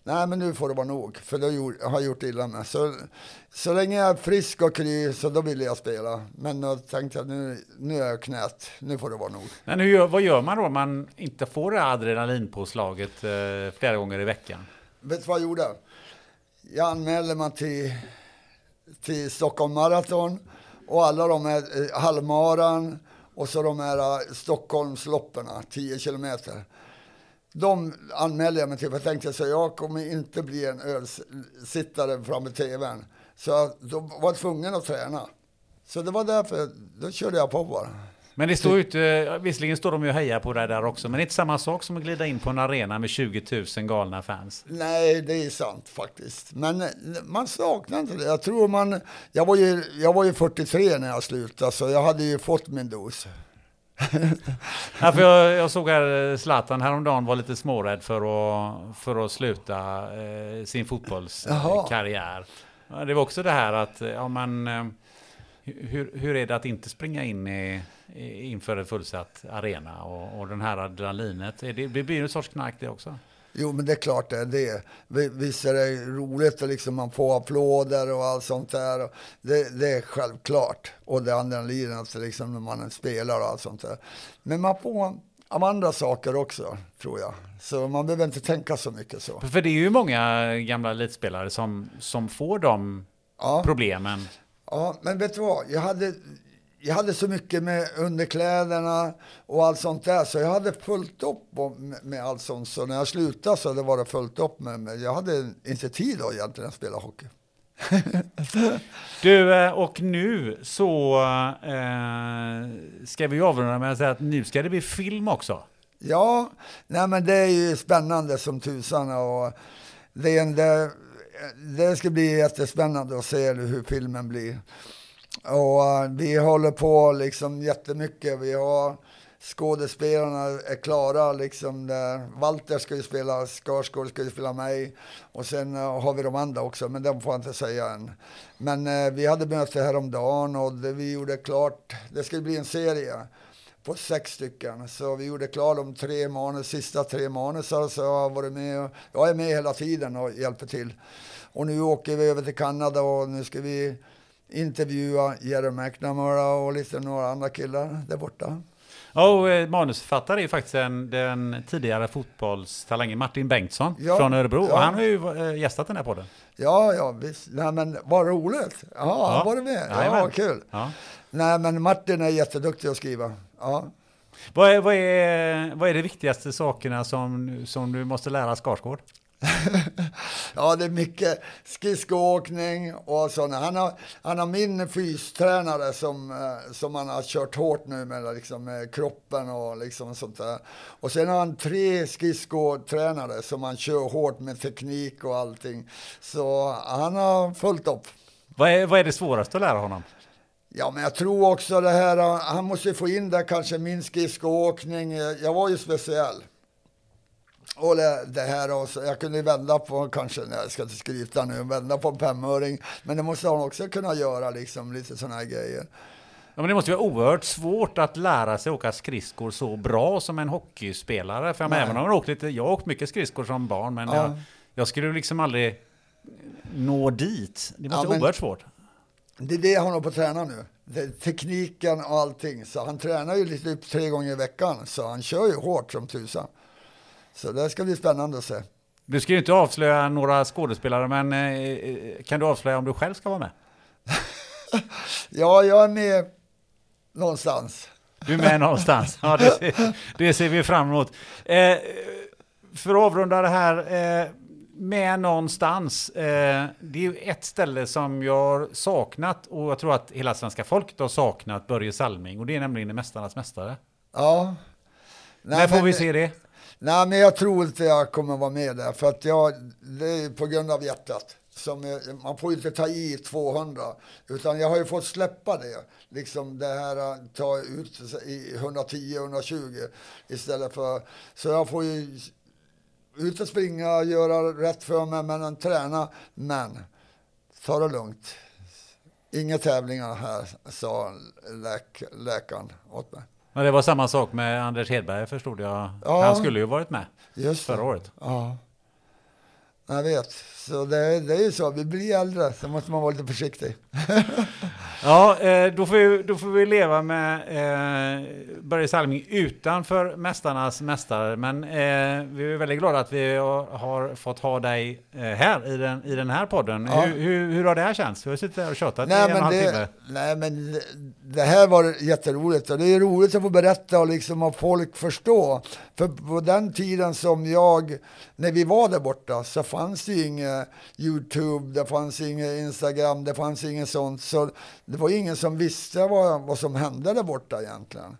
nej men nu får det vara nog, för det har jag gjort illa med. Så, så länge jag är frisk och kry så då vill jag spela. Men då tänkte jag nu, nu är jag knät, nu får det vara nog. Men hur, vad gör man då om man inte får det adrenalinpåslaget eh, flera gånger i veckan? Vet du vad jag gjorde? Jag anmälde mig till, till Stockholm Marathon och alla de här eh, halvmaran och så de här eh, Stockholmsloppen, 10 kilometer de anmälde jag mig till, för jag tänkte så jag kommer inte bli en ölsittare framför tvn. Så då var jag tvungen att träna. Så det var därför, då körde jag på bara. Men det står ju visserligen står de ju och hejar på dig där också, men det är inte samma sak som att glida in på en arena med 20 000 galna fans. Nej, det är sant faktiskt. Men man saknar inte det. Jag tror man, jag var ju, jag var ju 43 när jag slutade, så jag hade ju fått min dos ja, för jag, jag, såg här eh, Zlatan häromdagen var lite smårädd för att, för att sluta eh, sin fotbollskarriär. Eh, det var också det här att, ja men, eh, hur, hur är det att inte springa in i, inför en fullsatt arena och, och den här adrenalinet? Det, det blir en sorts knark det också. Jo, men det är klart det är det. Visst är det roligt att liksom man får applåder och allt sånt där. Det, det är självklart. Och det andra lidandet liksom när man spelar och allt sånt där. Men man får av andra saker också, tror jag. Så man behöver inte tänka så mycket så. För det är ju många gamla elitspelare som, som får de ja. problemen. Ja, men vet du vad? Jag hade, jag hade så mycket med underkläderna och allt sånt där, så jag hade fullt upp med allt sånt. Så när jag slutade så det var det fullt upp med, men jag hade inte tid då egentligen att spela hockey. du, eh, och nu så eh, ska vi avrunda med att säga att nu ska det bli film också. Ja, nej men det är ju spännande som tusan och det, det, det ska bli jättespännande att se hur filmen blir. Och eh, vi håller på liksom jättemycket. Vi har skådespelarna är klara liksom. Där. Walter ska ju spela Skarsgård, ska ju spela mig. Och sen eh, har vi de andra också, men de får jag inte säga än. Men eh, vi hade möte häromdagen och det, vi gjorde klart, det skulle bli en serie på sex stycken. Så vi gjorde klart de tre manus, sista tre manusar, så jag har varit med. och, Jag är med hela tiden och hjälper till. Och nu åker vi över till Kanada och nu ska vi intervjua Jerry McNamara och lite några andra killar där borta. och eh, manusförfattare är faktiskt en, den tidigare fotbollstalangen Martin Bengtsson ja, från Örebro. Ja. Och han har ju eh, gästat den här podden. Ja, ja visst. Nej, men vad roligt. Ja, ja. han var med. Ja, ja kul. Ja. Nej, men Martin är jätteduktig att skriva. Ja. Vad är, vad, är, vad är de viktigaste sakerna som, som du måste lära Skarsgård? ja, det är mycket skridskoåkning och sådana. Han har, han har min fystränare som, eh, som han har kört hårt nu med, liksom, med kroppen och liksom sånt där. Och sen har han tre skridskotränare som han kör hårt med teknik och allting. Så han har fullt upp. Vad är, vad är det svåraste att lära honom? Ja, men jag tror också det här, han måste få in där kanske min skridskoåkning. Jag var ju speciell. Och det, här och så, jag kunde vända på, kanske, nej, jag ska inte skryta nu, vända på en femöring. Men det måste han också kunna göra, liksom, lite sådana här grejer. Ja, men det måste vara oerhört svårt att lära sig åka skridskor så bra som en hockeyspelare. För jag även om jag åkt lite, jag har åkt mycket skridskor som barn, men ja. jag, jag, skulle liksom aldrig nå dit. Det måste ja, vara oerhört svårt. Det är det han håller på att träna nu. Det, tekniken och allting. Så han tränar ju lite upp tre gånger i veckan, så han kör ju hårt som tusan. Så det ska bli spännande att se. Du ska ju inte avslöja några skådespelare, men eh, kan du avslöja om du själv ska vara med? ja, jag är med någonstans. Du är med någonstans. Ja, det ser, det ser vi fram emot. Eh, för att avrunda det här eh, med någonstans. Eh, det är ju ett ställe som jag har saknat och jag tror att hela svenska folket har saknat Börje Salming och det är nämligen Mästarnas Mästare. Ja. Nej, När får men- vi se det? Nej, men jag tror inte jag kommer vara med där. För att jag, det är på grund av hjärtat. Som, är- man får ju inte ta i 200. Utan jag har ju fått släppa det. Liksom det här att ta ut i 110-120 istället för... Så jag får ju ut och springa, göra rätt för mig, men träna. Men ta det lugnt. Inga tävlingar här, sa läk, läkaren åt mig. Ja, det var samma sak med Anders Hedberg förstod jag. Ja. Han skulle ju varit med Just det. förra året. Ja. Jag vet. Så det, det är ju så. Vi blir äldre, så måste man vara lite försiktig. Ja, eh, då får, vi, då får vi leva med eh, Börje Salming utanför Mästarnas Mästare. Men eh, vi är väldigt glada att vi har, fått ha dig eh, här i den, i den här podden. Ja. Hur, hur, hur har det här känts? Vi har suttit här och tjatat i en och en men, halv timme. nej, men det, här var jätteroligt. Och det är roligt att få berätta och liksom att folk förstå. För på den tiden som jag, när vi var där borta, så fanns det ju inget YouTube, det fanns inget Instagram, det fanns inget sånt. Så det var ingen som visste vad, vad som hände där borta egentligen.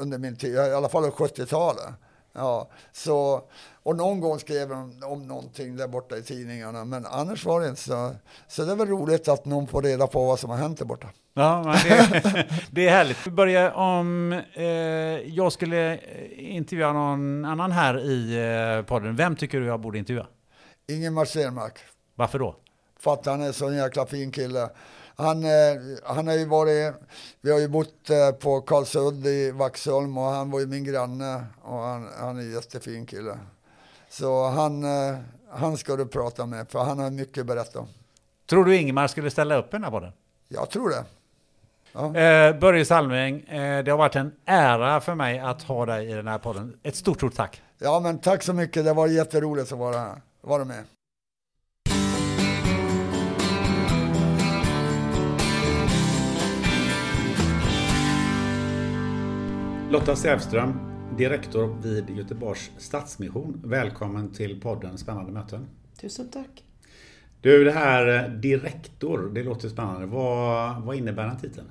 Under min tid, i alla fall 70-talet. Ja, så, och någon gång skrev de om någonting där borta i tidningarna, men annars var det inte så. Så det är väl roligt att någon får reda på vad som har hänt där borta. Ja, det, det är härligt. Vi börjar om eh, jag skulle eh, intervjua någon annan här i eh, podden. Vem tycker du jag borde intervjua? Ingemar Stenmark, Varför då? för att han är så en jäkla fin kille. Han, eh, han har ju varit, vi har ju bott eh, på Karlsud i Vaxholm och han var ju min granne och han, han är en jättefin kille. Så han, eh, han ska du prata med, för han har mycket att berätta om. Tror du Ingemar skulle ställa upp i den här podden? Jag tror det. Eh, Börje Salming, eh, det har varit en ära för mig att ha dig i den här podden. Ett stort, stort tack. Ja, men tack så mycket. Det var jätteroligt att vara här. Vara med. Lotta Sävström, direktor vid Göteborgs Stadsmission. Välkommen till podden Spännande möten. Tusen tack. Du, det här eh, direktor, det låter spännande. Vad, vad innebär den titeln?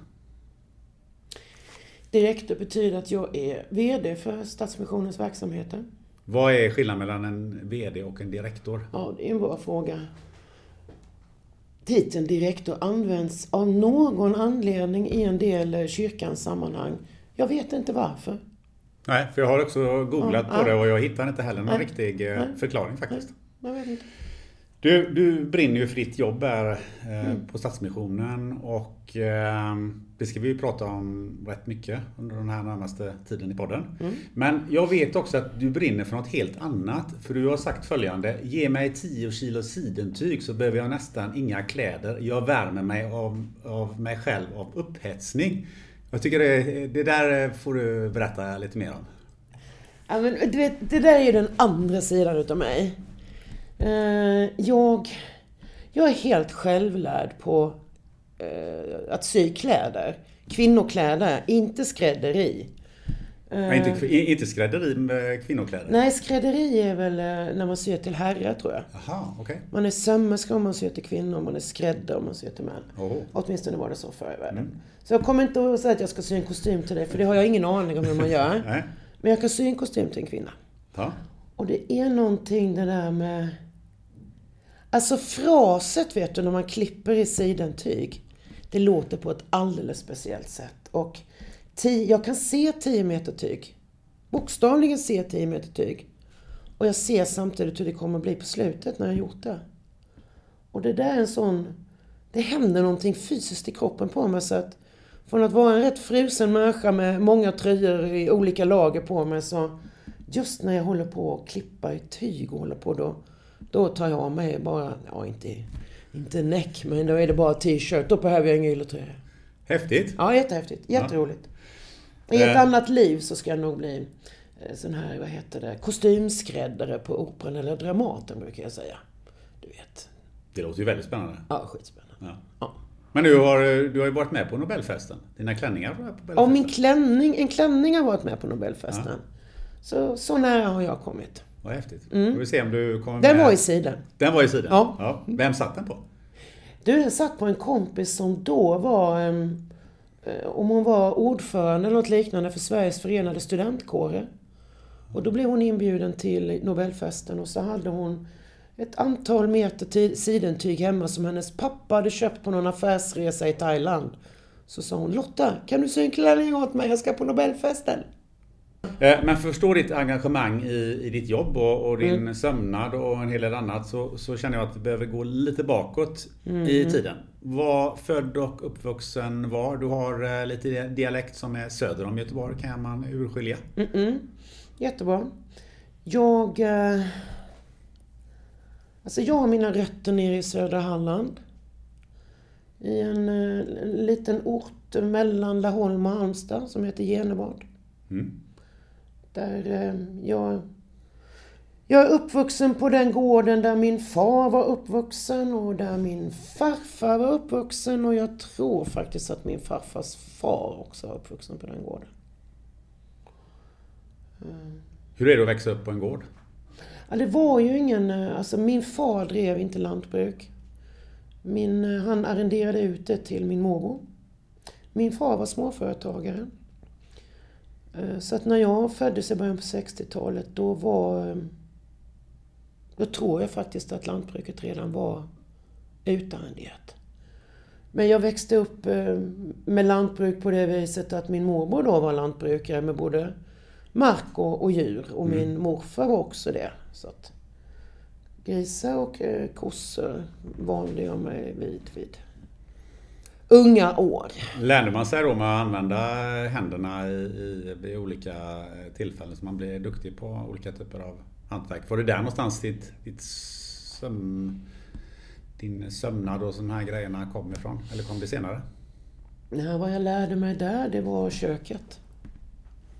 Direktor betyder att jag är VD för Stadsmissionens verksamheter. Vad är skillnaden mellan en VD och en direktor? Ja, det är en bra fråga. Titeln direktor används av någon anledning i en del kyrkans sammanhang. Jag vet inte varför. Nej, för jag har också googlat Ja, på det och jag hittar inte heller någon Nej. riktig eh, Nej. förklaring faktiskt. Inte. Du, du brinner ju för ditt jobb här eh, Mm. på Stadsmissionen och eh, det ska vi ju prata om rätt mycket under den här närmaste tiden i podden. Mm. Men jag vet också att du brinner för något helt annat. För du har sagt följande. Ge mig 10 kilo sidentyg så behöver jag nästan inga kläder. Jag värmer mig av, av mig själv av upphetsning. Jag tycker det, det där får du berätta lite mer om. Ja, men, du vet, det där är ju den andra sidan utav mig. Eh, jag, jag är helt självlärd på eh, att sy kläder. Kvinnokläder, inte skrädderi. Eh, Men inte, inte skrädderi med kvinnokläder? Nej, skrädderi är väl eh, när man syr till herrar tror jag. Jaha, okej. Man är sömmerska om man syr till kvinnor, man är skräddare om man syr till män. Oho. Åtminstone var det så förr i världen. Så jag kommer inte att säga att jag ska sy en kostym till dig, för det har jag ingen aning om hur man gör. Men jag kan sy en kostym till en kvinna. Ja. Och det är någonting det där med... Alltså fraset vet du, när man klipper i sidentyg. Det låter på ett alldeles speciellt sätt. Och ti- jag kan se 10 meter tyg. Bokstavligen se 10 meter tyg. Och jag ser samtidigt hur det kommer bli på slutet när jag har gjort det. Och det där är en sån... Det händer någonting fysiskt i kroppen på mig så att från att vara en rätt frusen människa med många tröjor i olika lager på mig så just när jag håller på att klippa i tyg och håller på då, då tar jag av mig bara, ja inte, inte näck men då är det bara t-shirt. Då behöver jag ingen ylletröja. Häftigt. Ja, jättehäftigt. Jätteroligt. I ett Eh. annat liv så ska jag nog bli eh, sån här, vad heter det, kostymskräddare på Operan eller Dramaten brukar jag säga. Du vet. Det låter ju väldigt spännande. Ja, skitspännande. Ja. Ja. Men du har, du har ju varit med på Nobelfesten. Dina klänningar var på Nobelfesten. Och min klänning, en klänning har varit med på Nobelfesten. Så, så nära har jag kommit. Vad häftigt. Mm. vi se om du kommer Den med. var i sidan. Den var i sidan? Ja. ja. Vem satt den på? Du, den satt på en kompis som då var, um, Eh, om hon var ordförande eller något liknande för Sveriges förenade studentkårer. Och då blev hon inbjuden till Nobelfesten och så hade hon ett antal meter sidentyg hemma som hennes pappa hade köpt på någon affärsresa i Thailand. Så sa hon, Lotta, kan du sy en klänning åt mig? Jag ska på Nobelfesten. Eh, men förstå ditt engagemang i, i ditt jobb och, och din mm. sömnad och en hel del annat så, så känner jag att vi behöver gå lite bakåt mm. i tiden. Var född och uppvuxen var? Du har eh, lite dialekt som är söder om Göteborg, kan man urskilja? Mm -mm. Jättebra. Jag... Eh, alltså jag har mina rötter nere i södra Halland. I en, en liten ort mellan Laholm och Halmstad som heter Genevad. Mm. Där eh, jag, jag är uppvuxen på den gården där min far var uppvuxen och där min farfar var uppvuxen och jag tror faktiskt att min farfars far också var uppvuxen på den gården. Hur är det att växa upp på en gård? Ja, det var ju ingen... Eh, alltså min far drev inte lantbruk. Min, eh, han arrenderade ut det till min morbror. Min far var småföretagare. Eh, så att när jag föddes i början på 60-talet då var... Eh, då tror jag faktiskt att lantbruket redan var utarrenderat. Men jag växte upp eh, med lantbruk på det viset att min morbror då var lantbrukare med både mark och, och djur. Och mm. min morfar var också det. Så att grisar och kossor vande jag mig vid, vid unga år. Lärde man sig då med att använda händerna i, i, vid olika tillfällen så man blir duktig på olika typer av hantverk? Var det där någonstans ditt, ditt sömn, din sömnad och sådana här grejerna kom ifrån? Eller kom det senare? Nej, vad jag lärde mig där, det var köket.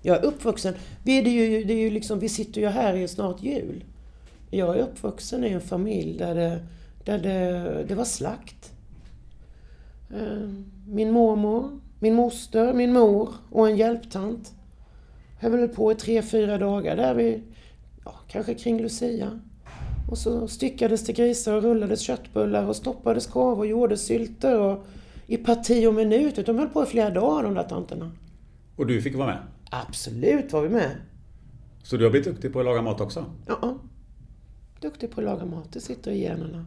Jag är uppvuxen, vi, är ju, det är ju liksom, vi sitter ju här i snart jul. Jag är uppvuxen i en familj där det, där det, det var slakt. Eh, min mormor, min moster, min mor och en hjälptant höll väl på i tre, fyra dagar där vi, ja, kanske kring Lucia. Och så styckades det grisar och rullades köttbullar och stoppades korv och gjordes sylter och i parti och minut. De höll på i flera dagar de där tanterna. Och du fick vara med? Absolut var vi med. Så du har blivit duktig på att laga mat också? Ja. Duktig på att laga mat, det sitter i generna.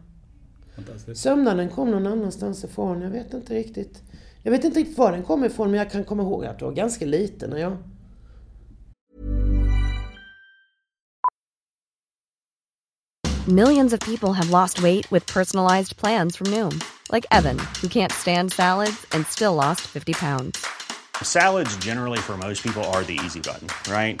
Sömnaden kom någon annanstans ifrån. Jag vet inte riktigt. Jag vet inte riktigt var den kom ifrån, men jag kan komma ihåg att jag var ganska liten när jag... Millions of people have lost weight with personalized plans from Noom. Like Evan, who can't stand salads and still lost 50 pounds. Salads generally for most people are the easy button, right?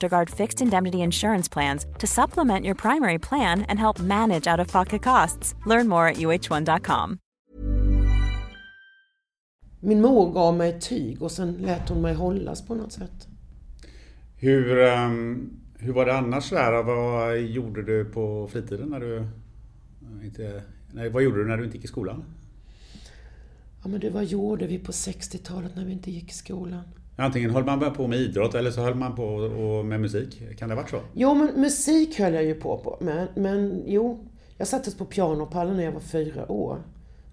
Guard fixed indemnity insurance plans to supplement your primary plan and help manage out of pocket costs. Learn more at uh1.com. Min mor gav mig tyg och sen lät hon mig hållas på något sätt. Hur, um, hur var det annars där? Vad gjorde du på fritiden när du inte... Nej, vad gjorde du när du inte gick i skolan? Ja men du, vad gjorde vi på 60-talet när vi inte gick i skolan? Antingen höll man på med idrott eller så höll man på med musik. Kan det ha varit så? Jo, men musik höll jag ju på med. Men jo, jag sattes på pianopallen när jag var fyra år.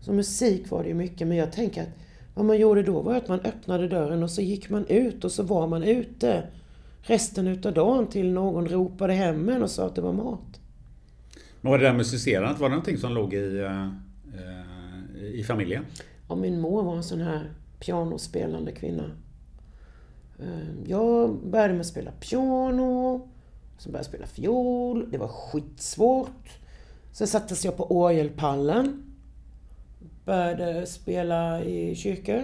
Så musik var det ju mycket. Men jag tänker att vad man gjorde då var att man öppnade dörren och så gick man ut och så var man ute resten utav dagen till någon ropade hem en och sa att det var mat. Men var det där musicerandet, var det någonting som låg i, eh, eh, i familjen? Ja, min mor var en sån här pianospelande kvinna. Eh, Jag började med att spela piano, sen började jag spela fiol. Det var skitsvårt. Sen sattes jag på orgelpallen. Började spela i kyrkor.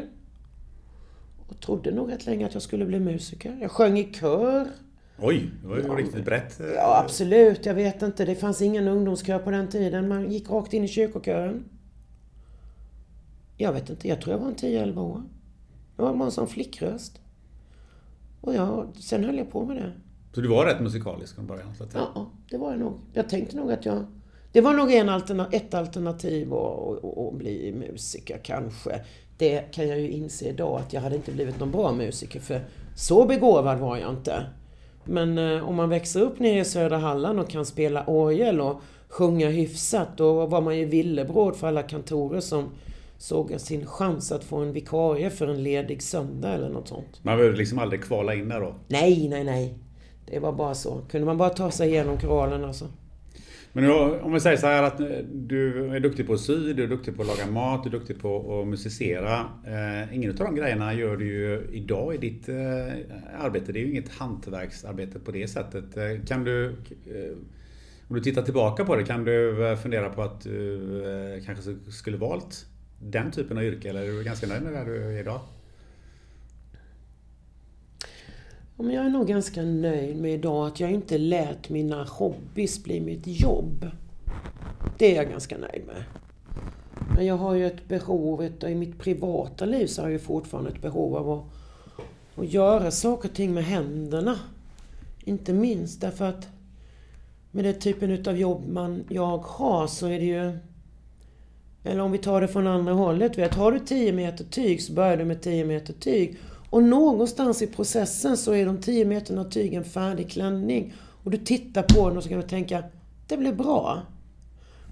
Och trodde nog rätt länge att jag skulle bli musiker. Jag sjöng i kör. Oj, det var ju riktigt brett. Ja, absolut. Jag vet inte. Det fanns ingen ungdomskör på den tiden. Man gick rakt in i kyrkokören. Jag vet inte. Jag tror jag var en 10-11 år. Jag var bara en sån flickröst. Och ja, sen höll jag på med det. Så du var rätt musikalisk från början? Så att säga. Ja, det var jag nog. Jag tänkte nog att jag... Det var nog en alterna, ett alternativ att, att, att bli musiker kanske. Det kan jag ju inse idag att jag hade inte blivit någon bra musiker för så begåvad var jag inte. Men eh, om man växer upp nere i södra Halland och kan spela orgel och sjunga hyfsat då var man ju villebråd för alla kantorer som såg sin chans att få en vikarie för en ledig söndag eller något sånt. Man behövde liksom aldrig kvala in där då? Nej, nej, nej. Det var bara så. Kunde man bara ta sig igenom koralen alltså. Men nu, om vi säger så här att eh, du är duktig på att sy, du är duktig på att laga mat, du är duktig på att musicera. Eh, ingen av de grejerna gör du ju idag i ditt eh, arbete. Det är ju inget hantverksarbete på det sättet. Eh, Kan du, eh, om du tittar tillbaka på det, kan du eh, fundera på att du kanske skulle valt den typen av yrke? Eller är du ganska nöjd med där du är idag? Ja, men jag är nog ganska nöjd med idag att jag inte lät mina hobbys bli mitt jobb. Det är jag ganska nöjd med. Men jag har ju ett behov, ett, i mitt privata liv så har jag ju fortfarande ett behov av att, att göra saker och ting med händerna. Inte minst därför att med den typen utav jobb man, jag har så är det ju... Eller om vi tar det från andra hållet. Vet, har du 10 meter tyg så börjar du med 10 meter tyg. Och någonstans i processen så är de 10 meterna tyg en färdig klänning. Och du tittar på den och så kan du tänka, det blev bra.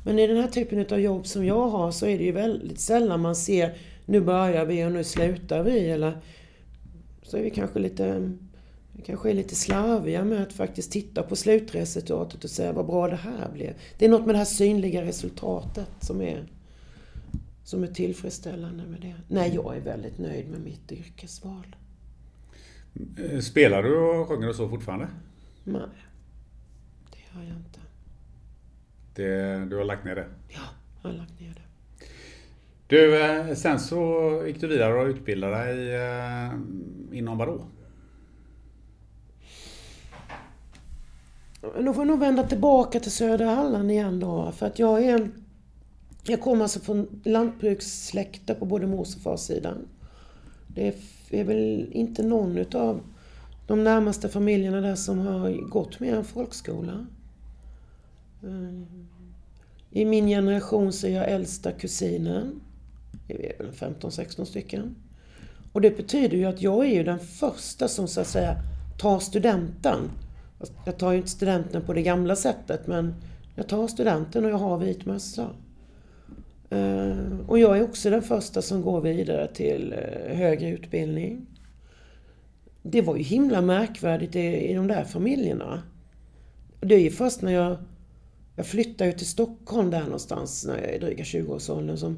Men i den här typen av jobb som jag har så är det ju väldigt sällan man ser, nu börjar vi och nu slutar vi. Eller så är vi kanske lite, vi kanske är lite slarviga med att faktiskt titta på slutresultatet och säga vad bra det här blev. Det är något med det här synliga resultatet som är, som är tillfredsställande med det. Nej, jag är väldigt nöjd med mitt yrkesval. Eh, Spelar du och sjunger och så fortfarande? Nej, det gör jag inte. Det, du har lagt ner det? Ja, jag har lagt ner det. Du, eh, sen så gick du vidare och utbildade dig eh, inom vadå? Då får jag nog vända tillbaka till södra Halland igen då. För att jag är... Jag kommer alltså från lantbrukssläkte på både mors och fars sidan. Det är väl inte någon utav de närmaste familjerna där som har gått med en folkskola. Eh, I min generation så är jag äldsta kusinen. Vi är väl 15-16 stycken. Och det betyder ju att jag är ju den första som så att säga tar studenten. Jag tar ju inte studenten på det gamla sättet men jag tar studenten och jag har vit mössa. Eh, och jag är också den första som går vidare till eh, högre utbildning. Det var ju himla märkvärdigt i, i de där familjerna. Det är ju först när jag, jag flyttade till Stockholm där någonstans när jag är dryga 20-årsåldern som,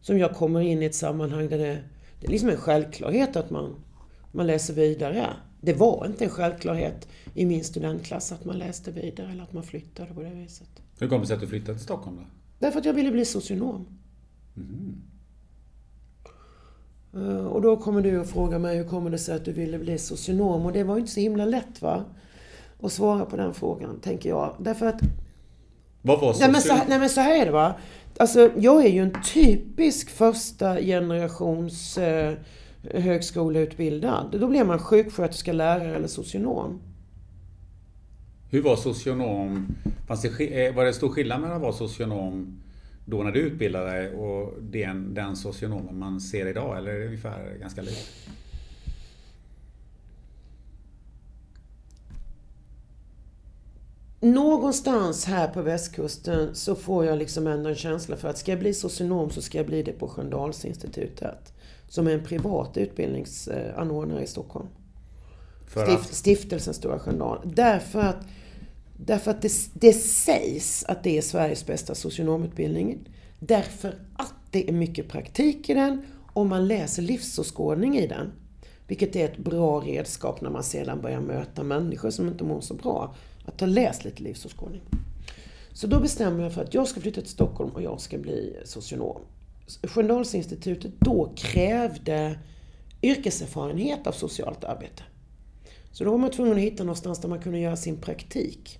som jag kommer in i ett sammanhang där det, det är liksom en självklarhet att man, man läser vidare. Det var inte en självklarhet i min studentklass att man läste vidare eller att man flyttade på det viset. Hur kom det sig att du flyttade till Stockholm då? Därför att jag ville bli socionom. Eh, Och då kommer du och frågar mig hur kommer det sig att du ville bli socionom? Och det var ju inte så himla lätt va? Att svara på den frågan, tänker jag. Därför att... Vad var Nej men, så, nej men så här är det va. Alltså jag är ju en typisk första generations eh, högskoleutbildad. Då blir man sjuksköterska, lärare eller socionom. Hur var socionom? Fanns det, eh, var det stor skillnad mellan att vara socionom då när du utbildade dig och den, den socionomen man ser idag? Eller är det ungefär ganska likt? Någonstans här på västkusten så får jag liksom ändå en känsla för att ska jag bli socionom så ska jag bli det på Sköndalsinstitutet. Som är en privat utbildningsanordnare i Stockholm. Stift, stiftelsen Stora Sköndal. Därför att Därför att det, det sägs att det är Sveriges bästa socionomutbildning. Därför att det är mycket praktik i den och man läser livsåskådning i den. Vilket är ett bra redskap när man sedan börjar möta människor som inte mår så bra. Att ha läst lite livsåskådning. Så då bestämmer jag för att jag ska flytta till Stockholm och jag ska bli socionom. Sköndalsinstitutet då krävde yrkeserfarenhet av socialt arbete. Så då var man tvungen att hitta någonstans där man kunde göra sin praktik.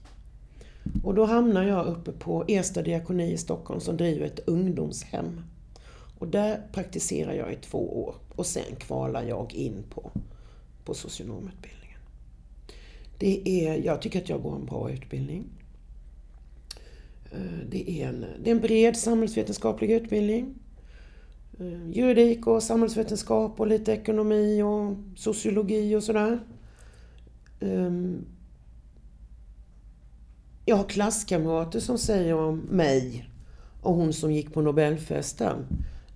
Och då hamnade jag uppe på Ersta diakoni i Stockholm som driver ett ungdomshem. Och där praktiserar jag i två år och sen kvalar jag in på, på socionomutbildningen. Det är, jag tycker att jag går en bra utbildning. Eh, det är en, det är en bred samhällsvetenskaplig utbildning. Eh, juridik och samhällsvetenskap och lite ekonomi och sociologi och sådär um, jag har klasskamrater som säger om mig och hon som gick på Nobelfesten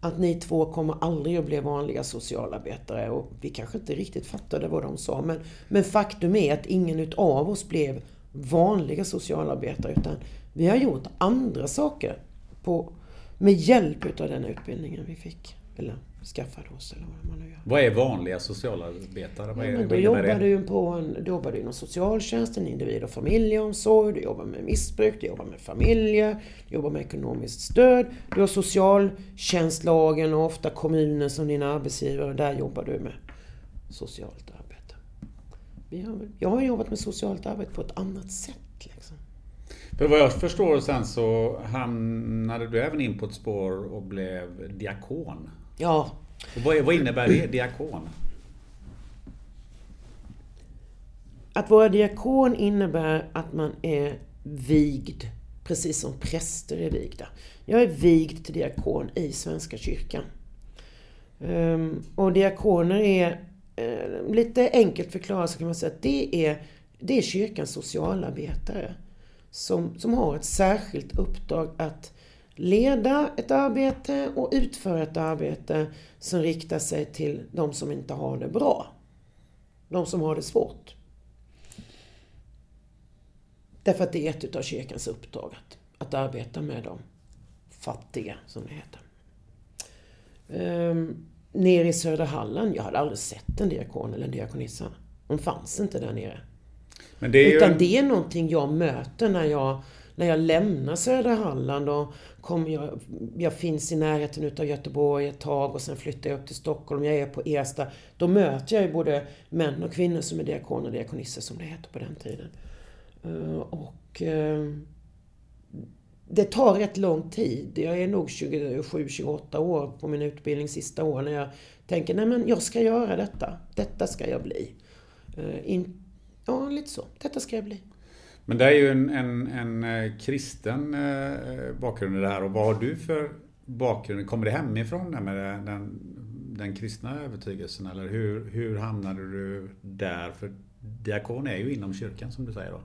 att ni två kommer aldrig att bli vanliga socialarbetare. Och vi kanske inte riktigt fattade vad de sa. Men, men faktum är att ingen utav oss blev vanliga socialarbetare. Utan vi har gjort andra saker på, med hjälp utav den utbildningen vi fick. Eller skaffade oss eller vad man nu gör. Vad är vanliga socialarbetare? Vad är, då jobbar du på en, du jobbar du inom socialtjänsten, individ och familjeomsorg, du jobbar med missbruk, du jobbar med familjer, du jobbar med ekonomiskt stöd, du har socialtjänstlagen och ofta kommunen som din arbetsgivare där jobbar du med socialt arbete. Jag har jobbat med socialt arbete på ett annat sätt. Liksom. För vad jag förstår sen så hamnade du även in på ett spår och blev diakon. Ja. Och vad, vad innebär det, diakon? Att vara diakon innebär att man är vigd, precis som präster är vigda. Jag är vigd till diakon i Svenska kyrkan. Um, och diakoner är, uh, lite enkelt förklarat så kan man säga att det är, det är kyrkans socialarbetare. Som, som har ett särskilt uppdrag att leda ett arbete och utföra ett arbete som riktar sig till de som inte har det bra. De som har det svårt. Därför att det är ett utav kyrkans uppdrag att, att arbeta med de fattiga, som det heter. Ehm, nere i södra Halland, jag hade aldrig sett en diakon eller en diakonissa. Hon fanns inte där nere. Det Utan ju... det är någonting jag möter när jag när jag lämnar södra Halland och kommer jag, jag finns i närheten utav Göteborg ett tag och sen flyttar jag upp till Stockholm, jag är på Ersta. Då möter jag ju både män och kvinnor som är diakoner och diakonisser som det hette på den tiden. Eh, och eh, det tar rätt lång tid. Jag är nog 27-28 år på min utbildning sista år när jag tänker, nej men jag ska göra detta. Detta ska jag bli. Eh, in, ja, lite så. Detta ska jag bli. Men det är ju en, en, en eh, kristen eh, bakgrund i det här och vad har du för bakgrund? Kommer det hemifrån med den, den kristna övertygelsen eller hur, hur hamnade du där? För diakon är ju inom kyrkan som du säger då.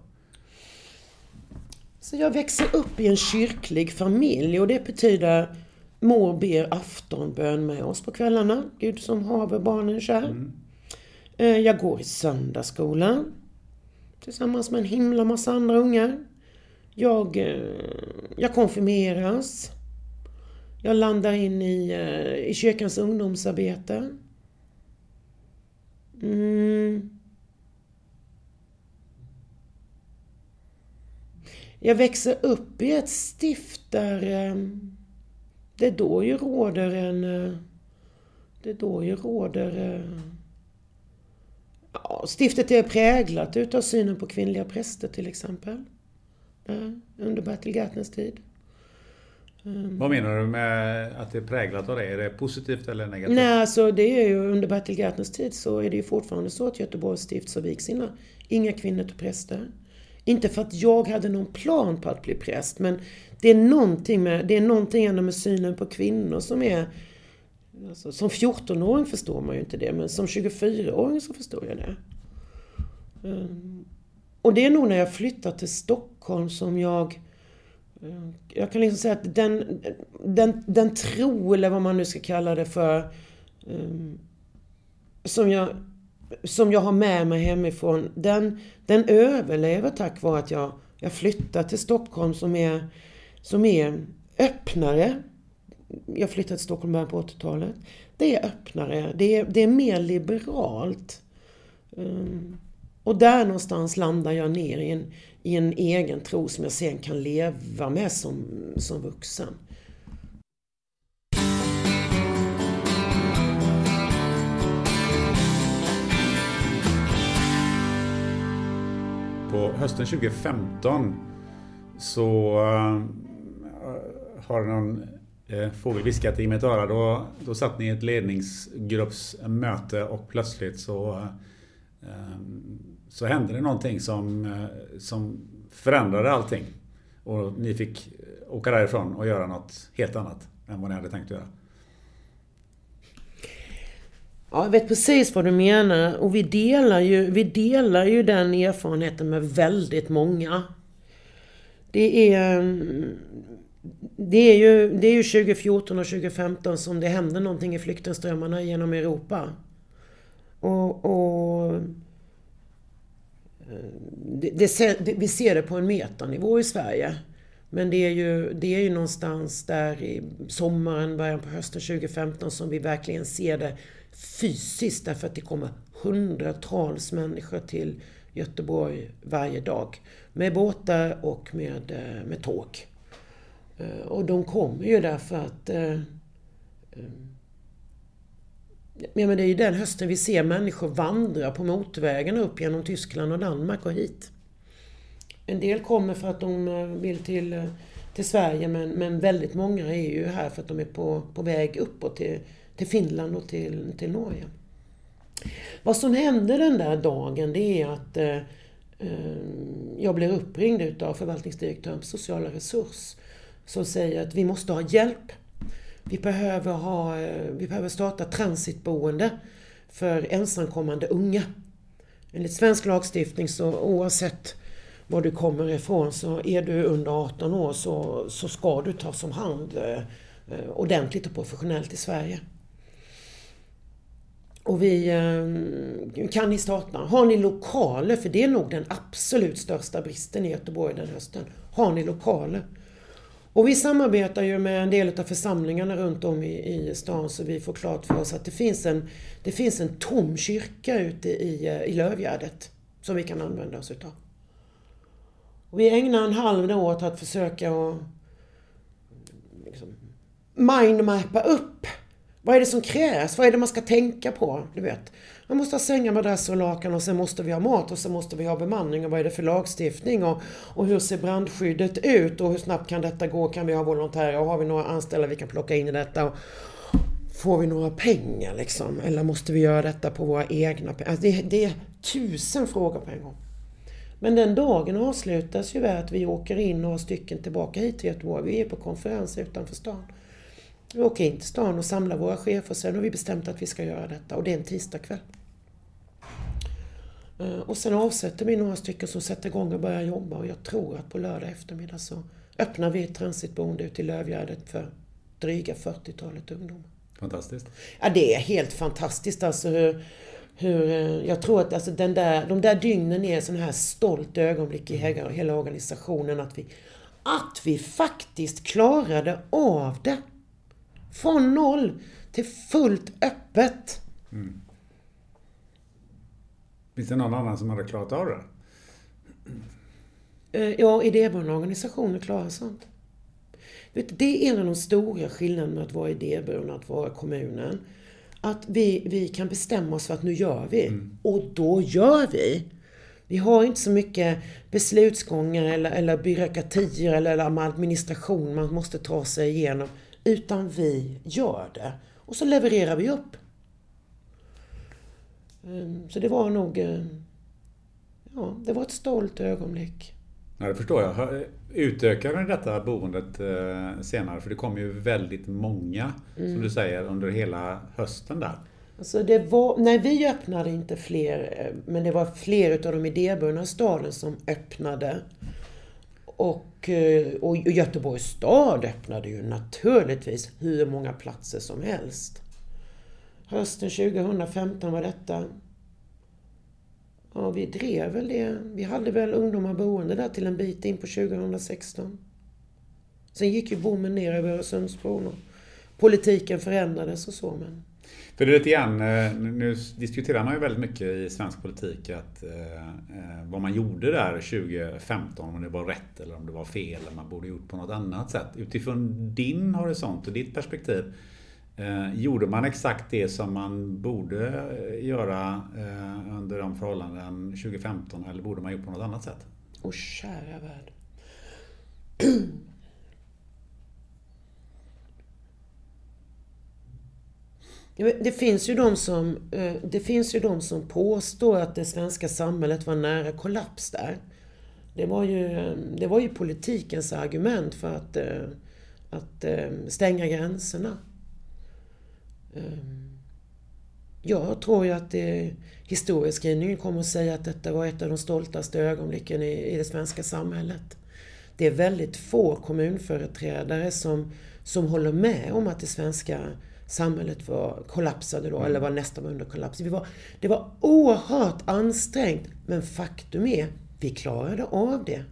Så jag växer upp i en kyrklig familj och det betyder mor ber aftonbön med oss på kvällarna. Gud som haver barnen kär. Mm. Eh, jag går i söndagsskolan tillsammans med en himla massa andra ungar. Jag, eh, jag konfirmeras. Jag landar in i, eh, i kyrkans ungdomsarbete. Mm. Jag växer upp i ett stift där det då ju råder en... Eh, det då ju råder Ja, stiftet är präglat utav synen på kvinnliga präster till exempel. Ja, under Bertil Gärtners tid. Um, Vad menar du med att det är präglat av det? Är det positivt eller negativt? Nej, alltså det är ju under Bertil Gärtners tid så är det ju fortfarande så att Göteborgs stift så vigs inga, inga kvinnor till präster. Inte för att jag hade någon plan på att bli präst, men det är någonting med, det är någonting med synen på kvinnor som är Alltså, som 14-åring förstår man ju inte det, men som 24-åring så förstår jag det. Eh, och det är nog när jag flyttar till Stockholm som jag eh, jag kan liksom säga att den, den, den tro, eller vad man nu ska kalla det för, eh, som, jag, som jag har med mig hemifrån, den, den överlever tack vare att jag Jag flyttar till Stockholm som är, som är öppnare. Jag flyttade till Stockholm början på 80-talet. Det är öppnare, det är, det är mer liberalt. Um, och där någonstans landar jag ner i en, i en egen tro som jag sen kan leva med som, som vuxen. På hösten 2015 så uh, har någon Eh, får vi viskat i mitt öra. Då, då satt ni i ett ledningsgruppsmöte och plötsligt så, ehm, så hände det någonting som, eh, som förändrade allting. Och ni fick eh, åka därifrån och göra något helt annat än vad ni hade tänkt göra. Ja, jag vet precis vad du menar. Och vi delar ju, vi delar ju den erfarenheten med väldigt många. Det är, ehm, det är, ju, det är ju 2014 och 2015 som det hände någonting i flyktingströmmarna genom Europa. Och, och eh, det, det, vi ser det på en metanivå i Sverige. Men det är, ju, det är ju någonstans där i sommaren, början på hösten 2015 som vi verkligen ser det fysiskt därför att det kommer hundratals människor till Göteborg varje dag. Med båtar och med, eh, med tåg. Eh, och de kommer ju därför att eh, eh, Ja, men det är ju den hösten vi ser människor vandra på motorvägarna upp genom Tyskland och Danmark och hit. En del kommer för att de eh, vill till, till Sverige men, men väldigt många är ju här för att de är på, på väg uppåt till, till Finland och till, till Norge. Vad som hände den där dagen det är att eh, eh jag blir uppringd utav förvaltningsdirektören på sociala resurs som säger att vi måste ha hjälp. Vi behöver, ha, eh, vi behöver starta transitboende för ensamkommande unga. Enligt svensk lagstiftning så oavsett var du kommer ifrån så är du under 18 år så, så ska du tas om hand eh, eh ordentligt och professionellt i Sverige. Och vi eh, kan ni starta. Har ni lokaler? För det är nog den absolut största bristen i Göteborg den hösten. Har ni lokaler? Och vi samarbetar ju med en del av församlingarna runt om i, i stan så vi får klart för oss att det finns en, det finns en tom kyrka ute i, eh, i Lövgärdet som vi kan använda oss utav. Och vi ägnar en halv dag åt att försöka att liksom, mindmappa upp vad är det som krävs? Vad är det man ska tänka på? Du vet. Man måste ha sängar, madrasser och lakan och sen måste vi ha mat och sen måste vi ha bemanning och vad är det för lagstiftning och, och hur ser brandskyddet ut och hur snabbt kan detta gå? Kan vi ha volontärer och har vi några anställda vi kan plocka in i detta? Och, får vi några pengar liksom? Eller måste vi göra detta på våra egna pengar? Alltså det, det är tusen frågor på en gång. Men den dagen avslutas ju med att vi åker in några stycken tillbaka hit till Göteborg. Vi är på konferens utanför stan. Vi åker in till stan och samlar våra chefer. och Sen har vi bestämt att vi ska göra detta och det är en tisdagkväll. Eh, och sen avsätter vi några stycken som sätter igång och börjar jobba och jag tror att på lördag eftermiddag så öppnar vi ett transitboende ute i Lövgärdet för dryga 40-talet ungdomar. Fantastiskt. Ja, det är helt fantastiskt alltså hur, hur eh, jag tror att alltså den där, de där dygnen är sån här stolt ögonblick i hela, hela organisationen att vi, att vi faktiskt klarade av det. Från noll till fullt öppet. Mm. Finns det någon annan som hade klarat av det? Eh, ja, idéburna organisationer klarar sånt. Det är en av de stora skillnaderna med att vara idéburen och att vara kommunen. Att vi, vi kan bestämma oss för att nu gör vi. Mm. Och då gör vi. Vi har inte så mycket beslutsgångar eller, eller byråkratier eller, eller administration man måste ta sig igenom. Utan vi gör det. Och så levererar vi upp. Ehm, så det var nog... Eh, ja, det var ett stolt ögonblick. Ja, det förstår jag. Utökade ni detta boendet eh, senare? För det kom ju väldigt många, mm. som du säger, under hela hösten där. Alltså det var, nej, vi öppnade inte fler, eh, men det var fler utav de idéburna staden som öppnade. Och, eh, och Göteborgs stad öppnade ju naturligtvis hur många platser som helst. Hösten 2015 var detta Ja, vi drev väl det. Vi hade väl ungdomar boende där till en bit in på 2016. Sen gick ju bommen ner över Öresundsbron och politiken förändrades och så. Men... För det är lite grann, eh, nu diskuterar man ju väldigt mycket i svensk politik att eh, eh vad man gjorde där 2015, om det var rätt eller om det var fel, eller man borde gjort på något annat sätt. Utifrån din horisont och ditt perspektiv, Eh, gjorde man exakt det som man borde eh, göra eh, under de förhållanden 2015 eller borde man gjort på något annat sätt? Åh kära värld. Det finns, ju de som, eh, det finns ju de som påstår att det svenska samhället var nära kollaps där. Det var ju, det var ju politikens argument för att, att stänga gränserna. Ehm, jag tror ju att det, historieskrivningen kommer att säga att detta var ett av de stoltaste ögonblicken i, i det svenska samhället. Det är väldigt få kommunföreträdare som, som håller med om att det svenska samhället var, kollapsade då, mm. eller var nästan under kollaps. Vi var, det var oerhört ansträngt, men faktum är, vi klarade av det.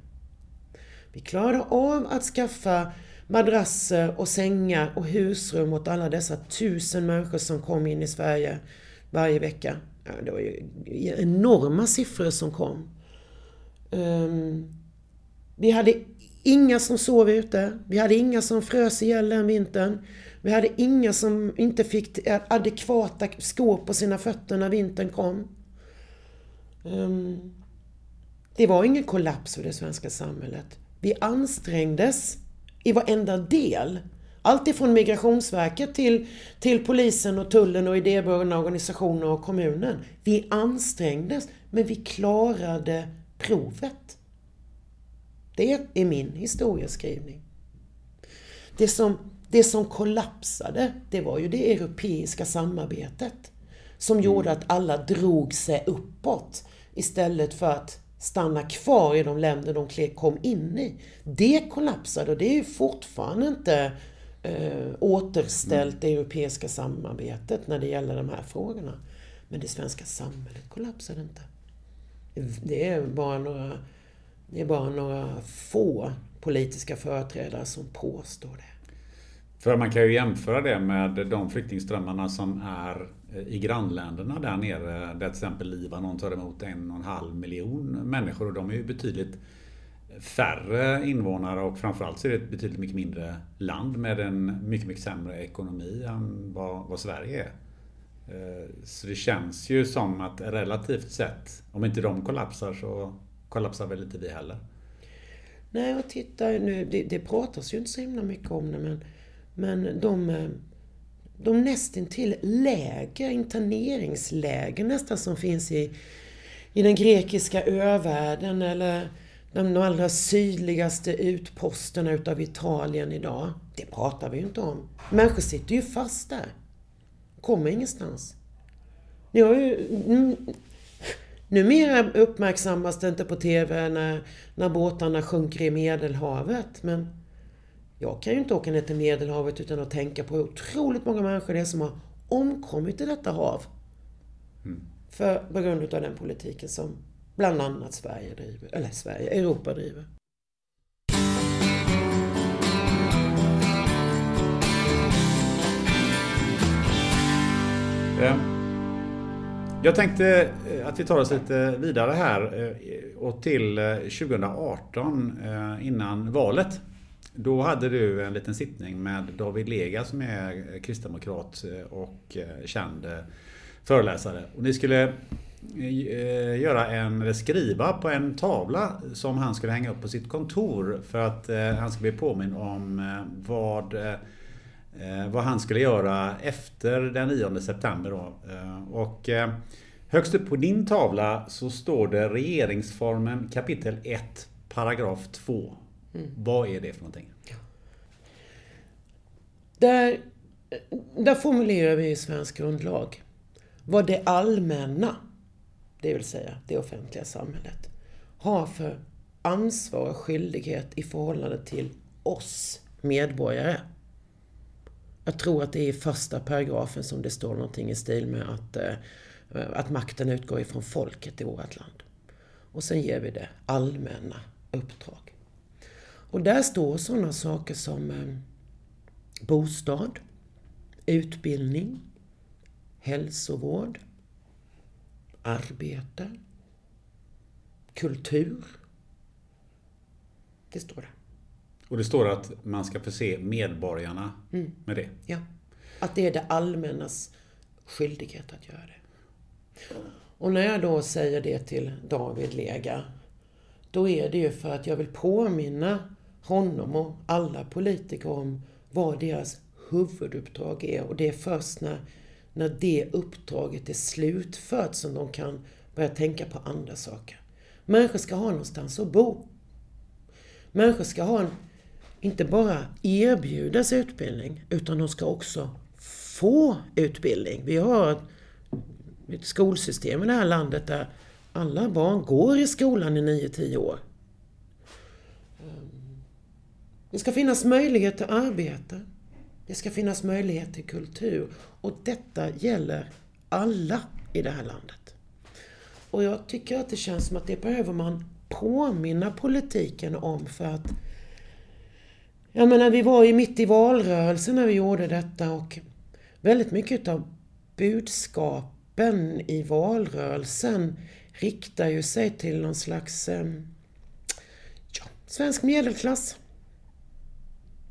Vi klarade av att skaffa madrasser och sängar och husrum åt alla dessa tusen människor som kom in i Sverige varje vecka. Ja, det var ju enorma siffror som kom. Um, vi hade inga som sov ute. Vi hade inga som frös ihjäl den vintern. Vi hade inga som inte fick adekvata skor på sina fötter när vintern kom. Um, det var ingen kollaps för det svenska samhället. Vi ansträngdes i varenda del. Allt ifrån Migrationsverket till, till polisen och tullen och idéburna organisationer och kommunen. Vi ansträngdes, men vi klarade provet. Det är min historieskrivning. Det som det som kollapsade, det var ju det europeiska samarbetet. Som gjorde att alla drog sig uppåt istället för att stanna kvar i de länder de kom in i. Det kollapsade och det är ju fortfarande inte eh, återställt det europeiska samarbetet när det gäller de här frågorna. Men det svenska samhället kollapsade inte. Det är bara några, det är bara några få politiska företrädare som påstår det. För man kan ju jämföra det med de flyktingströmmarna som är Eh, i grannländerna där nere, där till exempel Libanon tar emot en och en halv miljon människor och de är ju betydligt färre invånare och framförallt så är det ett betydligt mycket mindre land med en mycket, mycket sämre ekonomi än vad, vad Sverige är. Eh, så det känns ju som att relativt sett, om inte de kollapsar så kollapsar väl inte vi heller. Nej, och titta nu, det, det pratas ju inte så himla mycket om det men men de, eh, de nästintill läger, interneringsläger nästan som finns i, i den grekiska övärlden eller de allra sydligaste utposterna utav Italien idag. Det pratar vi ju inte om. Människor sitter ju fast där. Kommer ingenstans. Ni har ju, numera uppmärksammas det inte på TV när, när båtarna sjunker i Medelhavet. Men jag kan ju inte åka ner till Medelhavet utan att tänka på hur otroligt många människor det är som har omkommit i detta hav. Mm. För, på grund av den politiken som bland annat Sverige driver, eller Sverige, Europa driver. Jag tänkte eh, att vi tar oss lite vidare här eh, och till 2018 eh, innan valet. Då hade du en liten sittning med David Lega som är kristdemokrat eh, och eh, känd eh, föreläsare. Och ni skulle göra en, eller skriva på en tavla som han skulle hänga upp på sitt kontor för att han skulle bli påminn om vad, vad han skulle göra efter den 9 september. Då. Och högst upp på din tavla så står det regeringsformen kapitel 1 paragraf 2. Mm. Vad är det för någonting? Där, där formulerar vi i svensk grundlag vad det allmänna, det vill säga det offentliga samhället, har för ansvar och skyldighet i förhållande till oss medborgare. Jag tror att det är i första paragrafen som det står någonting i stil med att, eh, att makten utgår ifrån folket i vårt land. Och sen ger vi det allmänna uppdrag. Och där står sådana saker som eh, bostad, utbildning, hälsovård, arbete, kultur. Det står det. Och det står att man ska förse medborgarna Mm. med det. Ja. Att det är det allmännas skyldighet att göra det. Och när jag då säger det till David Lega, då är det ju för att jag vill påminna honom och alla politiker om vad deras huvuduppdrag är. Och det är först när, när det uppdraget är slutfört som de kan börja tänka på andra saker. Människor ska ha någonstans att bo. Människor ska ha en, inte bara erbjudas utbildning, utan de ska också få utbildning. Vi har ett, ett skolsystem i det här landet där alla barn går i skolan i 9-10 år. Ehm, det ska finnas möjlighet till arbete. Det ska finnas möjlighet till kultur. Och detta gäller alla i det här landet. Och jag tycker att det känns som att det behöver man påminna politiken om för att jag menar, vi var ju mitt i valrörelsen när vi gjorde detta och väldigt mycket av budskapen i valrörelsen riktar ju sig till någon slags eh, ja, svensk medelklass.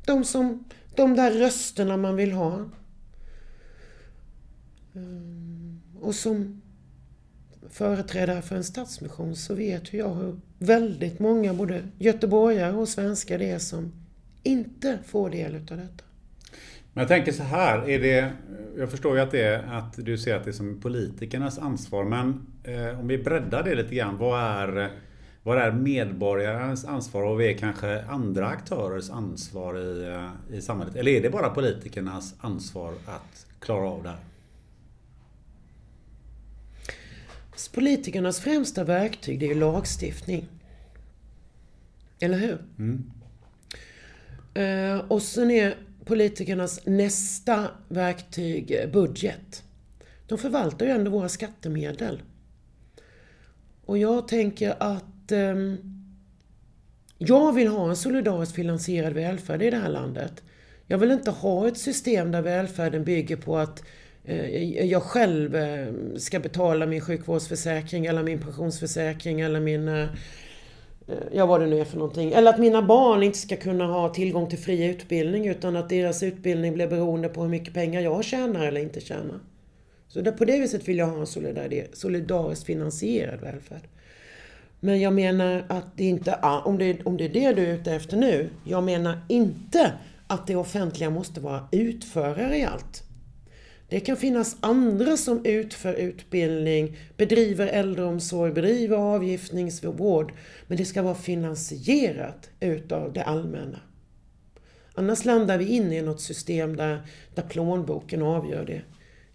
De, som, de där rösterna man vill ha. Ehm, och som företrädare för en stadsmission så vet jag hur väldigt många, både göteborgare och svenskar det är som inte får del utav detta. Men jag tänker så här, är det, jag förstår ju att, det är, att du ser att det är som politikernas ansvar, men eh, om vi breddar det lite grann, vad är, vad är medborgarens ansvar och vad är kanske andra aktörers ansvar i, eh, i samhället? Eller är det bara politikernas ansvar att klara av det här? Så Politikernas främsta verktyg det är ju lagstiftning. Eller hur? Eh, och sen är politikernas nästa verktyg eh, budget. De förvaltar ju ändå våra skattemedel. Och jag tänker att ehm, jag vill ha en solidariskt finansierad välfärd i det här landet. Jag vill inte ha ett system där välfärden bygger på att eh, jag själv eh, ska betala min sjukvårdsförsäkring eller min pensionsförsäkring eller min eh, ja vad det nu är för någonting. Eller att mina barn inte ska kunna ha tillgång till fri utbildning utan att deras utbildning blir beroende på hur mycket pengar jag tjänar eller inte tjänar. Så på det viset vill jag ha en solidariskt finansierad välfärd. Men jag menar att det inte, om det, om det är det du är ute efter nu, jag menar inte att det offentliga måste vara utförare i allt. Det kan finnas andra som utför utbildning, bedriver äldreomsorg, bedriver avgiftningsvård. Men det ska vara finansierat utav det allmänna. Annars landar vi in i något system där, där plånboken avgör det.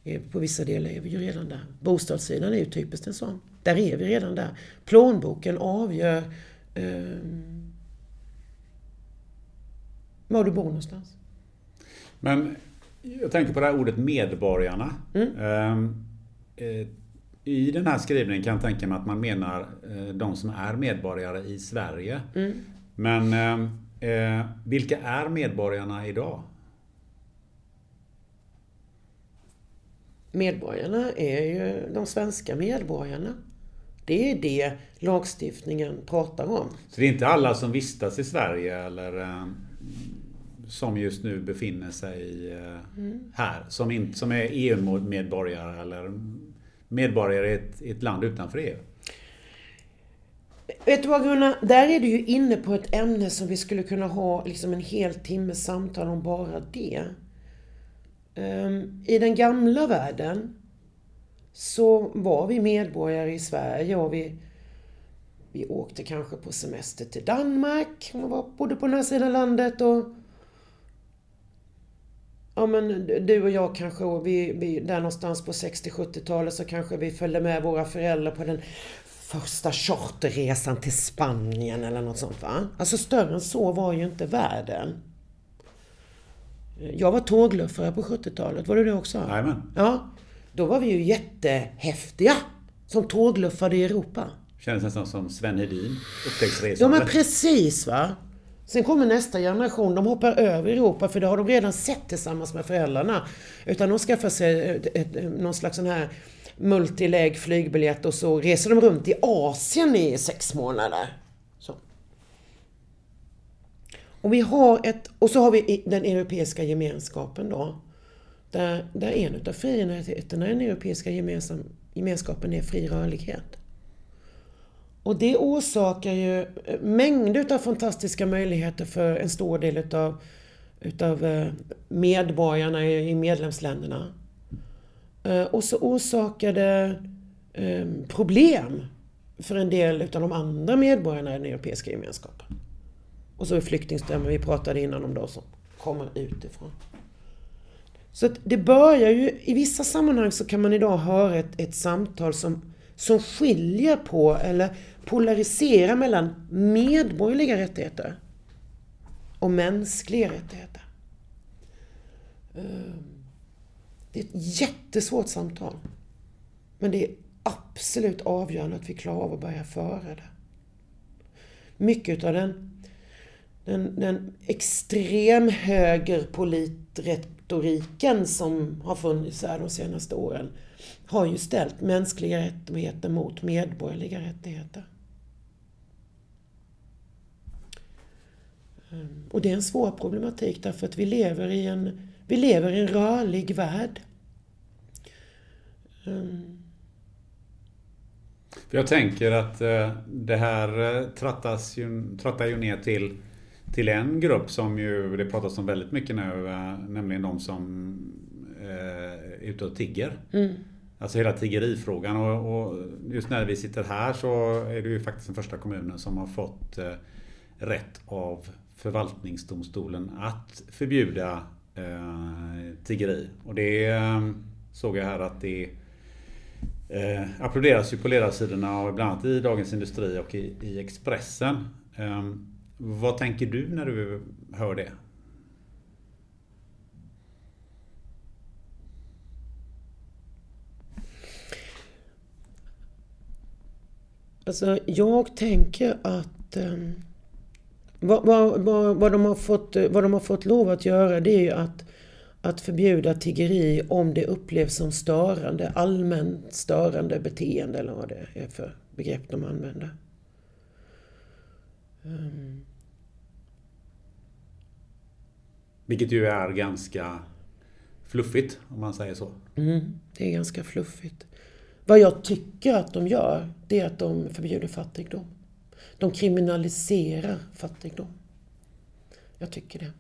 Eh, på vissa delar är vi ju redan där. Bostadssidan är ju typiskt en sån. Där är vi redan där. Plånboken avgör eh, var du bor någonstans. Men jag tänker på det här ordet medborgarna. Mm. Ehm, eh, I den här skrivningen kan jag tänka mig att man menar eh, de som är medborgare i Sverige. Mm. Men eh, eh, vilka är medborgarna idag? Medborgarna är ju de svenska medborgarna. Det är det lagstiftningen pratar om. Så det är inte alla som vistas i Sverige eller eh, som just nu befinner sig eh, här. Som, in, som är EU-medborgare eller medborgare i ett, i ett land utanför EU. Vet du vad Gunnar? Där är du ju inne på ett ämne som vi skulle kunna ha liksom en hel timme samtal om bara det. Ehm, I den gamla världen så var vi medborgare i Sverige och vi, vi åkte kanske på semester till Danmark och var, bodde på den här sidan landet och Ja men du och jag kanske, och vi, vi, där någonstans på 60-70-talet så kanske vi följde med våra föräldrar på den första charterresan till Spanien eller något sånt va? Alltså större än så var ju inte världen. Jag var tågluffare på 70-talet, var du det också? Jajamän. Ja. Då var vi ju jättehäftiga som tågluffade i Europa. Kändes nästan som Sven Hedin, Ja upptäcktsresande. men precis va. Sen kommer nästa generation, de hoppar över Europa för det har de redan sett tillsammans med föräldrarna. Utan de skaffar sig ett, ett, någon slags sån här multilägg flygbiljett och så reser de runt i Asien i sex månader. Så. Och vi har ett, och så har vi den Europeiska gemenskapen då. Där, där en utav friheterna i den Europeiska gemensam, gemenskapen är fri rörlighet. Och det orsakar ju eh, mängder utav fantastiska möjligheter för en stor del utav, utav eh, medborgarna i medlemsländerna. Eh, och så orsakar det problem för en del utav de andra medborgarna i den Europeiska gemenskapen. Och så är flyktingströmmen, vi pratade innan om de som kommer utifrån. Så att det börjar ju, i vissa sammanhang så kan man idag höra ett, ett samtal som, som skiljer på eller polariserar mellan medborgerliga rättigheter och mänskliga rättigheter. Ehm, det är ett jättesvårt samtal. Men det är absolut avgörande att vi klarar av att börja föra det. Mycket av den, den, den retoriken som har funnits här de senaste åren har ju ställt mänskliga rättigheter mot medborgerliga rättigheter. Ehm, och det är en svår problematik därför att vi lever i en, vi lever i en rörlig värld. Ehm. Jag tänker att eh, det här eh, trattas ju, trattar ju ner till, till en grupp som ju det pratas om väldigt mycket nu, eh, nämligen de som eh, är ute och tigger. Alltså hela tiggerifrågan och, och just när vi sitter här så är det ju faktiskt den första kommunen som har fått eh, rätt av förvaltningsdomstolen att förbjuda eh, tiggeri. Och det eh, såg jag här att det eh, applåderas ju på ledarsidorna och bland annat i Dagens Industri och i, i Expressen. Eh, vad tänker du när du hör det? Alltså, jag tänker att um, vad, vad, vad, vad, de har fått, vad de har fått lov att göra det är ju att, att förbjuda tiggeri om det upplevs som störande, allmänt störande beteende eller vad det är för begrepp de använder. Um, Vilket ju är ganska fluffigt om man säger så. mm, det är ganska fluffigt. Vad jag tycker att de gör, det är att de förbjuder fattigdom. De kriminaliserar fattigdom. Jag tycker det.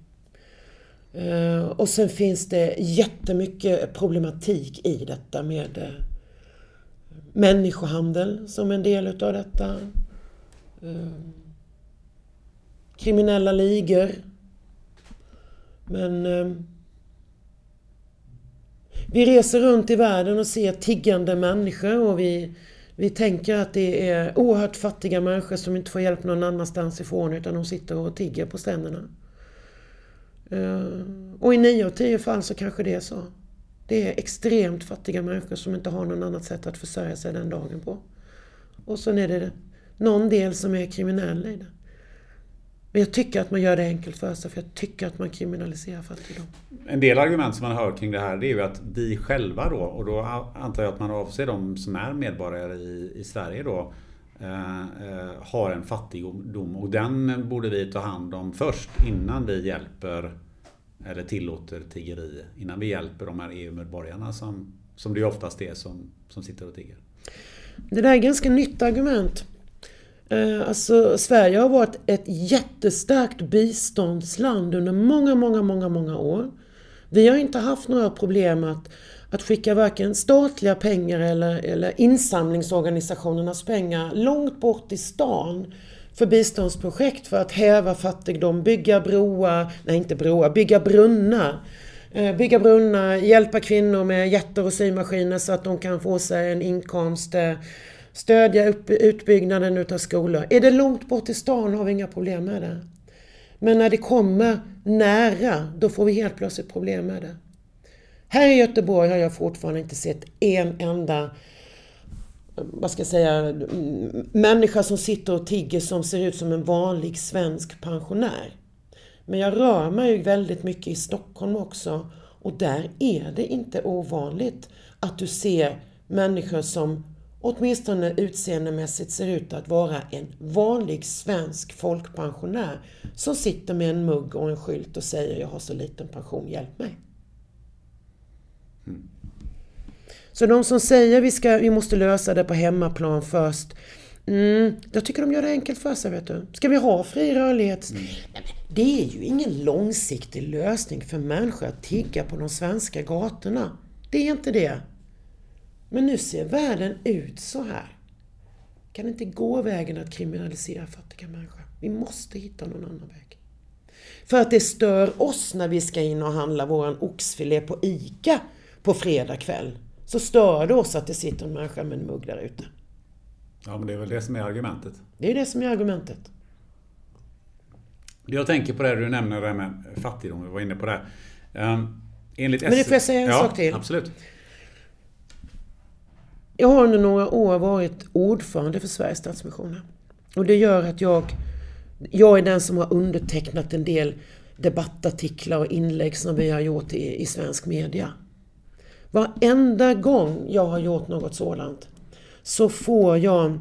Eh, Och sen finns det jättemycket problematik i detta med eh, människohandel som en del utav detta. Kriminella ligor. Men eh, vi reser runt i världen och ser tiggande människor och vi, vi tänker att det är oerhört fattiga människor som inte får hjälp någon annanstans ifrån utan de sitter och tigger på stränderna. Eh, Och i nio av tio fall så kanske det är så. Det är extremt fattiga människor som inte har någon annat sätt att försörja sig den dagen på. Och sen är det någon del som är kriminell i det. Men jag tycker att man gör det enkelt för sig för jag tycker att man kriminaliserar fattigdom. En del argument som man hör kring det här det är ju att vi själva då, och då antar jag att man avser de som är medborgare i, i Sverige då, eh, eh, har en fattigdom och den borde vi ta hand om först innan vi hjälper eller tillåter tiggeri. Innan vi hjälper de här EU-medborgarna som, som det oftast är som, som sitter och tigger. Det där är ganska nytt argument. Eh, alltså, Sverige har varit ett jättestarkt biståndsland under många, många, många, många år. Vi har inte haft några problem att, att skicka varken statliga pengar eller, eller insamlingsorganisationernas pengar långt bort i stan för biståndsprojekt för att häva fattigdom, bygga broar, nej inte broar, bygga brunnar. Eh, bygga brunnar, hjälpa kvinnor med jätter och symaskiner så att de kan få sig en inkomst. Eh, Stödja upp, utbyggnaden utav skolor. Är det långt bort i stan har vi inga problem med det. Men när det kommer nära, då får vi helt plötsligt problem med det. Här i Göteborg har jag fortfarande inte sett en enda vad ska jag säga, människa som sitter och tigger som ser ut som en vanlig svensk pensionär. Men jag rör mig ju väldigt mycket i Stockholm också och där är det inte ovanligt att du ser människor som åtminstone utseendemässigt ser ut att vara en vanlig svensk folkpensionär som sitter med en mugg och en skylt och säger jag har så liten pension, hjälp mig. Mm. Så de som säger vi, ska, vi måste lösa det på hemmaplan först, Mm, jag tycker de gör det enkelt för sig. Vet du. Ska vi ha fri rörlighet? Mm. Det är ju ingen långsiktig lösning för människor att tigga på de svenska gatorna. Det är inte det. Men nu ser världen ut så här. Kan inte gå vägen att kriminalisera fattiga människor. Vi måste hitta någon annan väg. För att det stör oss när vi ska in och handla våran oxfilé på ICA på fredag kväll. Så stör det oss att det sitter en människa med en mugg där ute. Ja, men det är väl det som är argumentet. Det är det som är argumentet. Jag tänker på det du nämner det med fattigdom, vi var inne på det. Um, enligt Men det får jag säga en ja, sak till? absolut. Jag har under några år varit ordförande för Sveriges Stadsmissioner. Och det gör att jag, jag är den som har undertecknat en del debattartiklar och inlägg som vi har gjort i, i svensk media. Varenda gång jag har gjort något sådant så får jag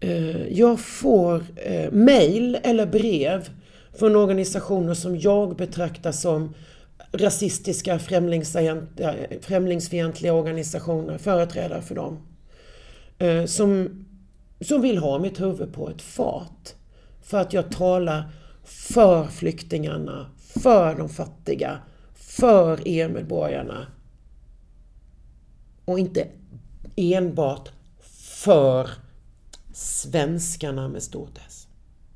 eh, jag får eh, mejl eller brev från organisationer som jag betraktar som rasistiska, främlingsfientliga organisationer, företrädare för dem. Eh, som, som vill ha mitt huvud på ett fat. För att jag talar för flyktingarna, för de fattiga, för EU-medborgarna. Och inte enbart för svenskarna med stort S.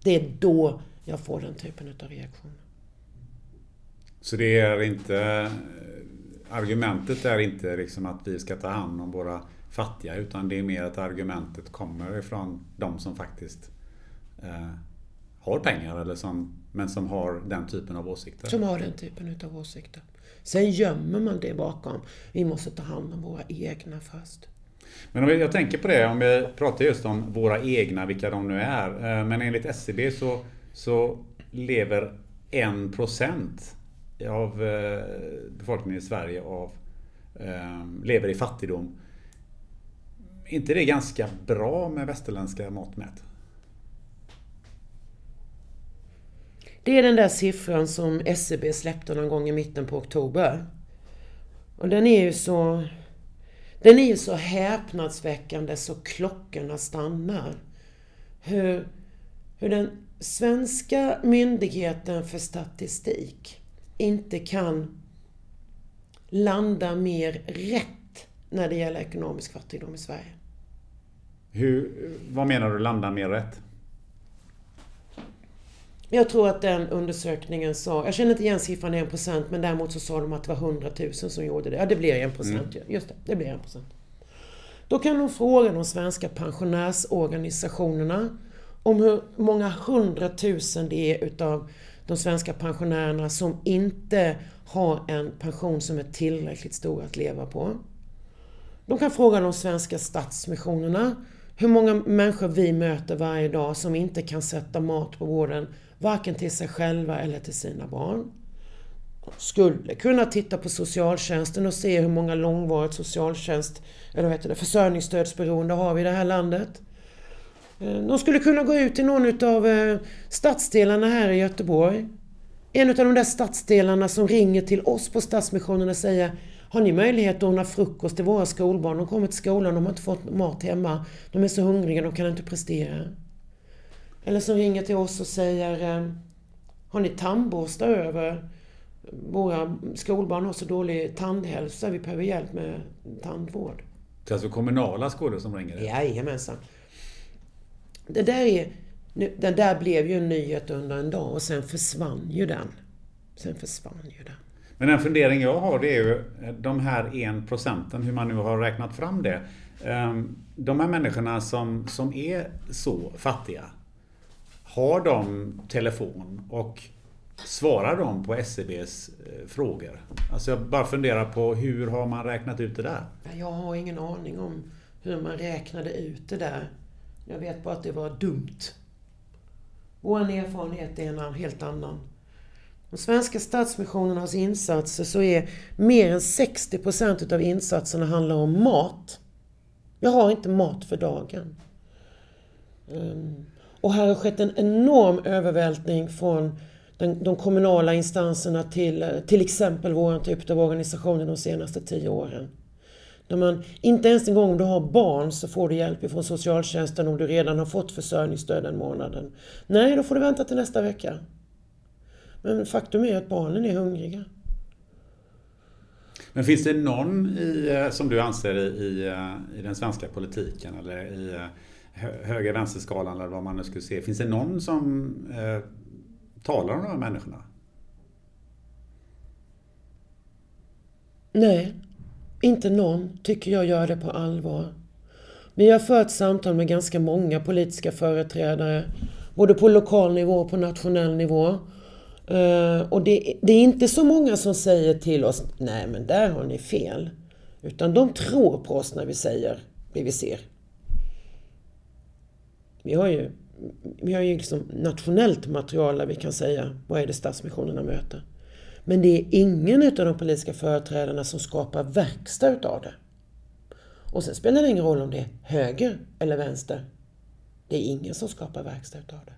Det är då jag får den typen av reaktioner. Så det är inte... Argumentet är inte liksom att vi ska ta hand om våra fattiga utan det är mer att argumentet kommer ifrån de som faktiskt eh, har pengar eller som, men som har den typen av åsikter. Som har den typen av åsikter. Sen gömmer man det bakom. Vi måste ta hand om våra egna först. Men om jag tänker på det, om vi pratar just om våra egna, vilka de nu är. Eh, men enligt SCB så, så lever 1% av eh, befolkningen i Sverige av, ehm, lever i fattigdom. Är inte det ganska bra med västerländska mått mätt? Det är den där siffran som SCB släppte någon gång i mitten på oktober. Och den är ju så den är ju så häpnadsväckande så klockorna stannar. Hur, hur den svenska myndigheten för statistik inte kan landa mer rätt när det gäller ekonomisk fattigdom i Sverige. Hur, vad menar du landa mer rätt? Jag tror att den undersökningen sa, jag känner inte igen siffran 1% men däremot så sa de att det var 100 000 som gjorde det. Ja det blir 1% mm. just det, det blir 1%. Då kan de fråga de svenska pensionärsorganisationerna om hur många hundratusen det är utav de svenska pensionärerna som inte har en pension som är tillräckligt stor att leva på. De kan fråga de svenska stadsmissionerna hur många människor vi möter varje dag som inte kan sätta mat på borden varken till sig själva eller till sina barn. De Skulle kunna titta på socialtjänsten och se hur många långvarigt socialtjänst, eller vad heter det, försörjningsstödsberoende har vi i det här landet. Eh, de skulle kunna gå ut till någon av eh, stadsdelarna här i Göteborg. En av de där stadsdelarna som ringer till oss på Stadsmissionen och säger Har ni möjlighet att ordna frukost till våra skolbarn? De kommer till skolan, de har inte fått mat hemma. De är så hungriga, de kan inte prestera. Eller som ringer till oss och säger eh, Har ni tandborstar över? Våra skolbarn har så dålig tandhälsa, vi behöver hjälp med tandvård. Det är alltså kommunala skolor som ringer? Jajamensan. Det där, är, den där blev ju en nyhet under en dag och sen försvann ju den. Sen försvann ju den. Men en fundering jag har det är ju de här en procenten, hur man nu har räknat fram det. Ehm, de här människorna som, som är så fattiga, har de telefon och Svarar de på SCBs eh, frågor? Alltså jag bara funderar på hur har man räknat ut det där? Jag har ingen aning om hur man räknade ut det där. Jag vet bara att det var dumt. Vår erfarenhet är en helt annan. De svenska stadsmissionernas insatser så är mer än 60 procent av insatserna handlar om mat. Jag har inte mat för dagen. Ehm, och här har skett en enorm övervältring från den, de kommunala instanserna till eh, till exempel vår typ av organisationer de senaste tio åren. Där man, inte ens en gång om du har barn så får du hjälp från socialtjänsten om du redan har fått försörjningsstöd den månaden. Nej, då får du vänta till nästa vecka. Men faktum är att barnen är hungriga. Men finns det någon i, eh, som du anser i, eh, i den svenska politiken eller i eh, höger-vänsterskalan eller vad man nu skulle se. Finns det någon som eh, talar om de här människorna? Nej, inte någon tycker jag gör det på allvar. Vi har fört samtal med ganska många politiska företrädare, både på lokal nivå och på nationell nivå. Eh, och det, det, är inte så många som säger till oss, nej men där har ni fel. Utan de tror på oss när vi säger det vi ser. Vi har ju, vi har ju liksom nationellt material där vi kan säga vad är det Stadsmissionerna möter. Men det är ingen av de politiska företrädarna som skapar verkstad utav det. Och sen spelar det ingen roll om det är höger eller vänster. Det är ingen som skapar verkstad utav det.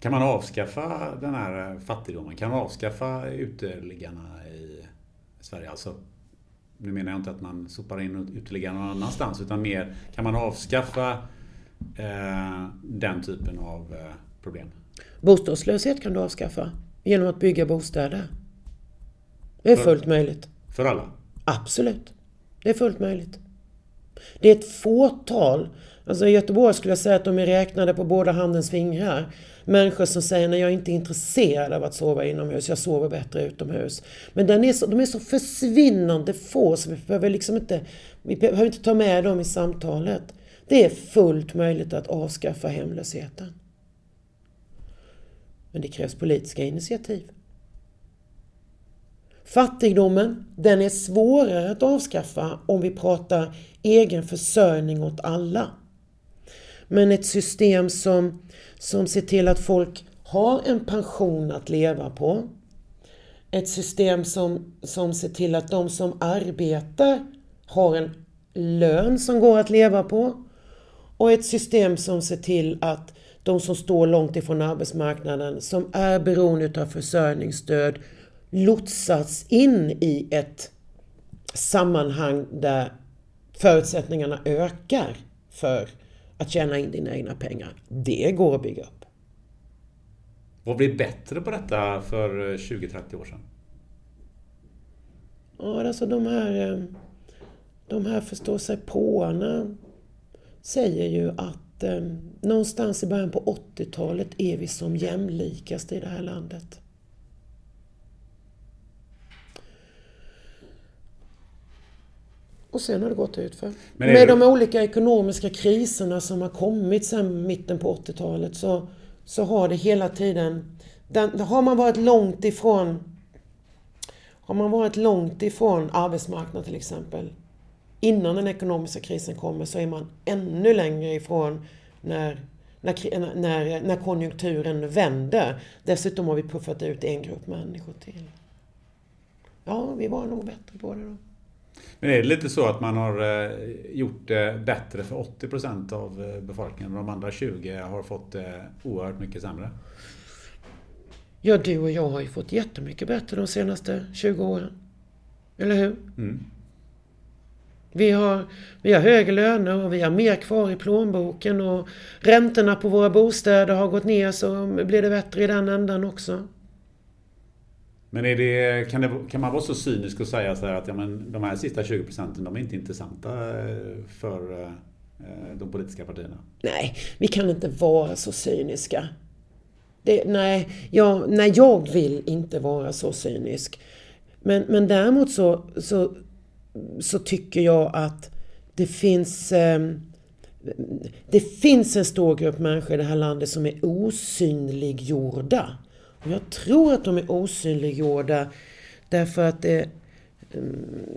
Kan man avskaffa den här fattigdomen? Kan man avskaffa uteliggarna i Sverige? Alltså, nu menar jag inte att man sopar in uteliggarna någon annanstans utan mer, kan man avskaffa eh, den typen av eh, problem? Bostadslöshet kan du avskaffa genom att bygga bostäder. Det är för, fullt möjligt. För alla? Absolut. Det är fullt möjligt. Det är ett fåtal, alltså i Göteborg skulle jag säga att de är räknade på båda handens fingrar. Människor som säger att jag är inte intresserad av att sova inomhus, jag sover bättre utomhus. Men den är så, de är så försvinnande få så vi behöver liksom inte, vi behöver inte ta med dem i samtalet. Det är fullt möjligt att avskaffa hemlösheten. Men det krävs politiska initiativ. Fattigdomen, den är svårare att avskaffa om vi pratar egen försörjning åt alla. Men ett system som, som ser till att folk har en pension att leva på. Ett system som, som ser till att de som arbetar har en lön som går att leva på. Och ett system som ser till att de som står långt ifrån arbetsmarknaden, som är beroende av försörjningsstöd, lotsas in i ett sammanhang där förutsättningarna ökar för att tjäna in dina egna pengar. Det går att bygga upp. Vad blir bättre på detta för 20-30 år sedan? Ja, alltså de här, eh, de här förståsigpåarna säger ju att eh, någonstans i början på 80-talet är vi som jämlikast i det här landet. Och sen har det gått utför. Med det... de olika ekonomiska kriserna som har kommit sedan mitten på 80-talet så, så har det hela tiden... Den, har man varit långt ifrån har man varit långt ifrån arbetsmarknaden till exempel innan den ekonomiska krisen kommer så är man ännu längre ifrån när, när, när, när konjunkturen vänder. Dessutom har vi puffat ut en grupp människor till. Ja, vi var nog bättre på det då. Men är det lite så att man har eh, gjort det bättre för 80 procent av eh, befolkningen och de andra 20 har fått det oerhört mycket sämre? Ja, du och jag har ju fått jättemycket bättre de senaste 20 åren. Eller hur? Mm. Vi har, vi har högre löner och vi har mer kvar i plånboken och räntorna på våra bostäder har gått ner så blir det bättre i den änden också. Men är det, kan, det, kan man vara så cynisk och säga så här att ja, men de här sista 20 procenten de är inte intressanta eh, för eh, de politiska partierna? Nej, vi kan inte vara så cyniska. Det, nej, jag, nej, jag vill inte vara så cynisk. Men, men däremot så, så så tycker jag att det finns ehm, det finns en stor grupp människor i det här landet som är osynliggjorda. Och jag tror att de är osynliggjorda därför att det ehm,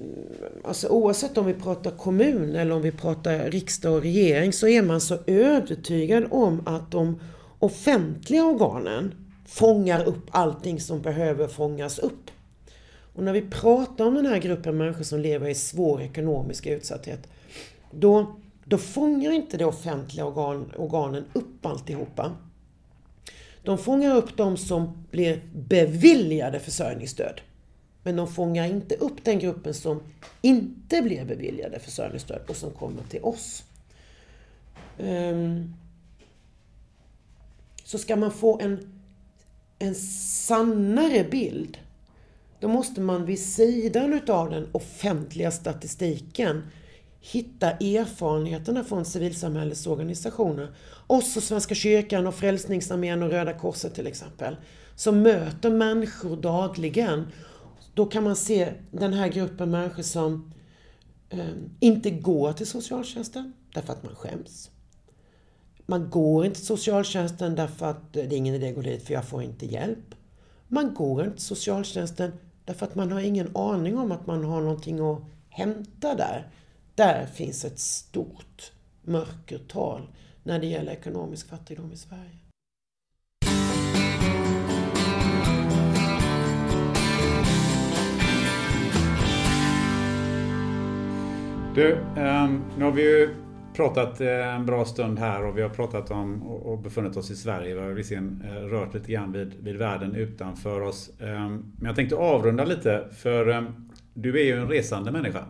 Alltså oavsett om vi pratar kommun eller om vi pratar riksdag och regering så är man så övertygad om att de offentliga organen fångar upp allting som behöver fångas upp. Och när vi pratar om den här gruppen människor som lever i svår ekonomisk utsatthet, då, då fångar inte de offentliga organ, organen upp alltihopa. De fångar upp de som blir beviljade försörjningsstöd. Men de fångar inte upp den gruppen som inte blir beviljade försörjningsstöd och som kommer till oss. Ehm, så ska man få en, en sannare bild, då måste man vid sidan utav den offentliga statistiken hitta erfarenheterna från civilsamhällesorganisationer. Också Oss och Svenska kyrkan och Frälsningsarmén och Röda Korset till exempel. Som möter människor dagligen då kan man se den här gruppen människor som eh, inte går till socialtjänsten därför att man skäms. Man går inte till socialtjänsten därför att det är ingen idé att gå dit för jag får inte hjälp. Man går inte till socialtjänsten därför att man har ingen aning om att man har någonting att hämta där. Där finns ett stort mörkertal när det gäller ekonomisk fattigdom i Sverige. Du, um, nu har vi ju pratat eh, en bra stund här och vi har pratat om och befunnit oss i Sverige. Vi har visserligen eh, rört lite grann vid, vid världen utanför oss. Um, men jag tänkte avrunda lite för um, du är ju en resande människa.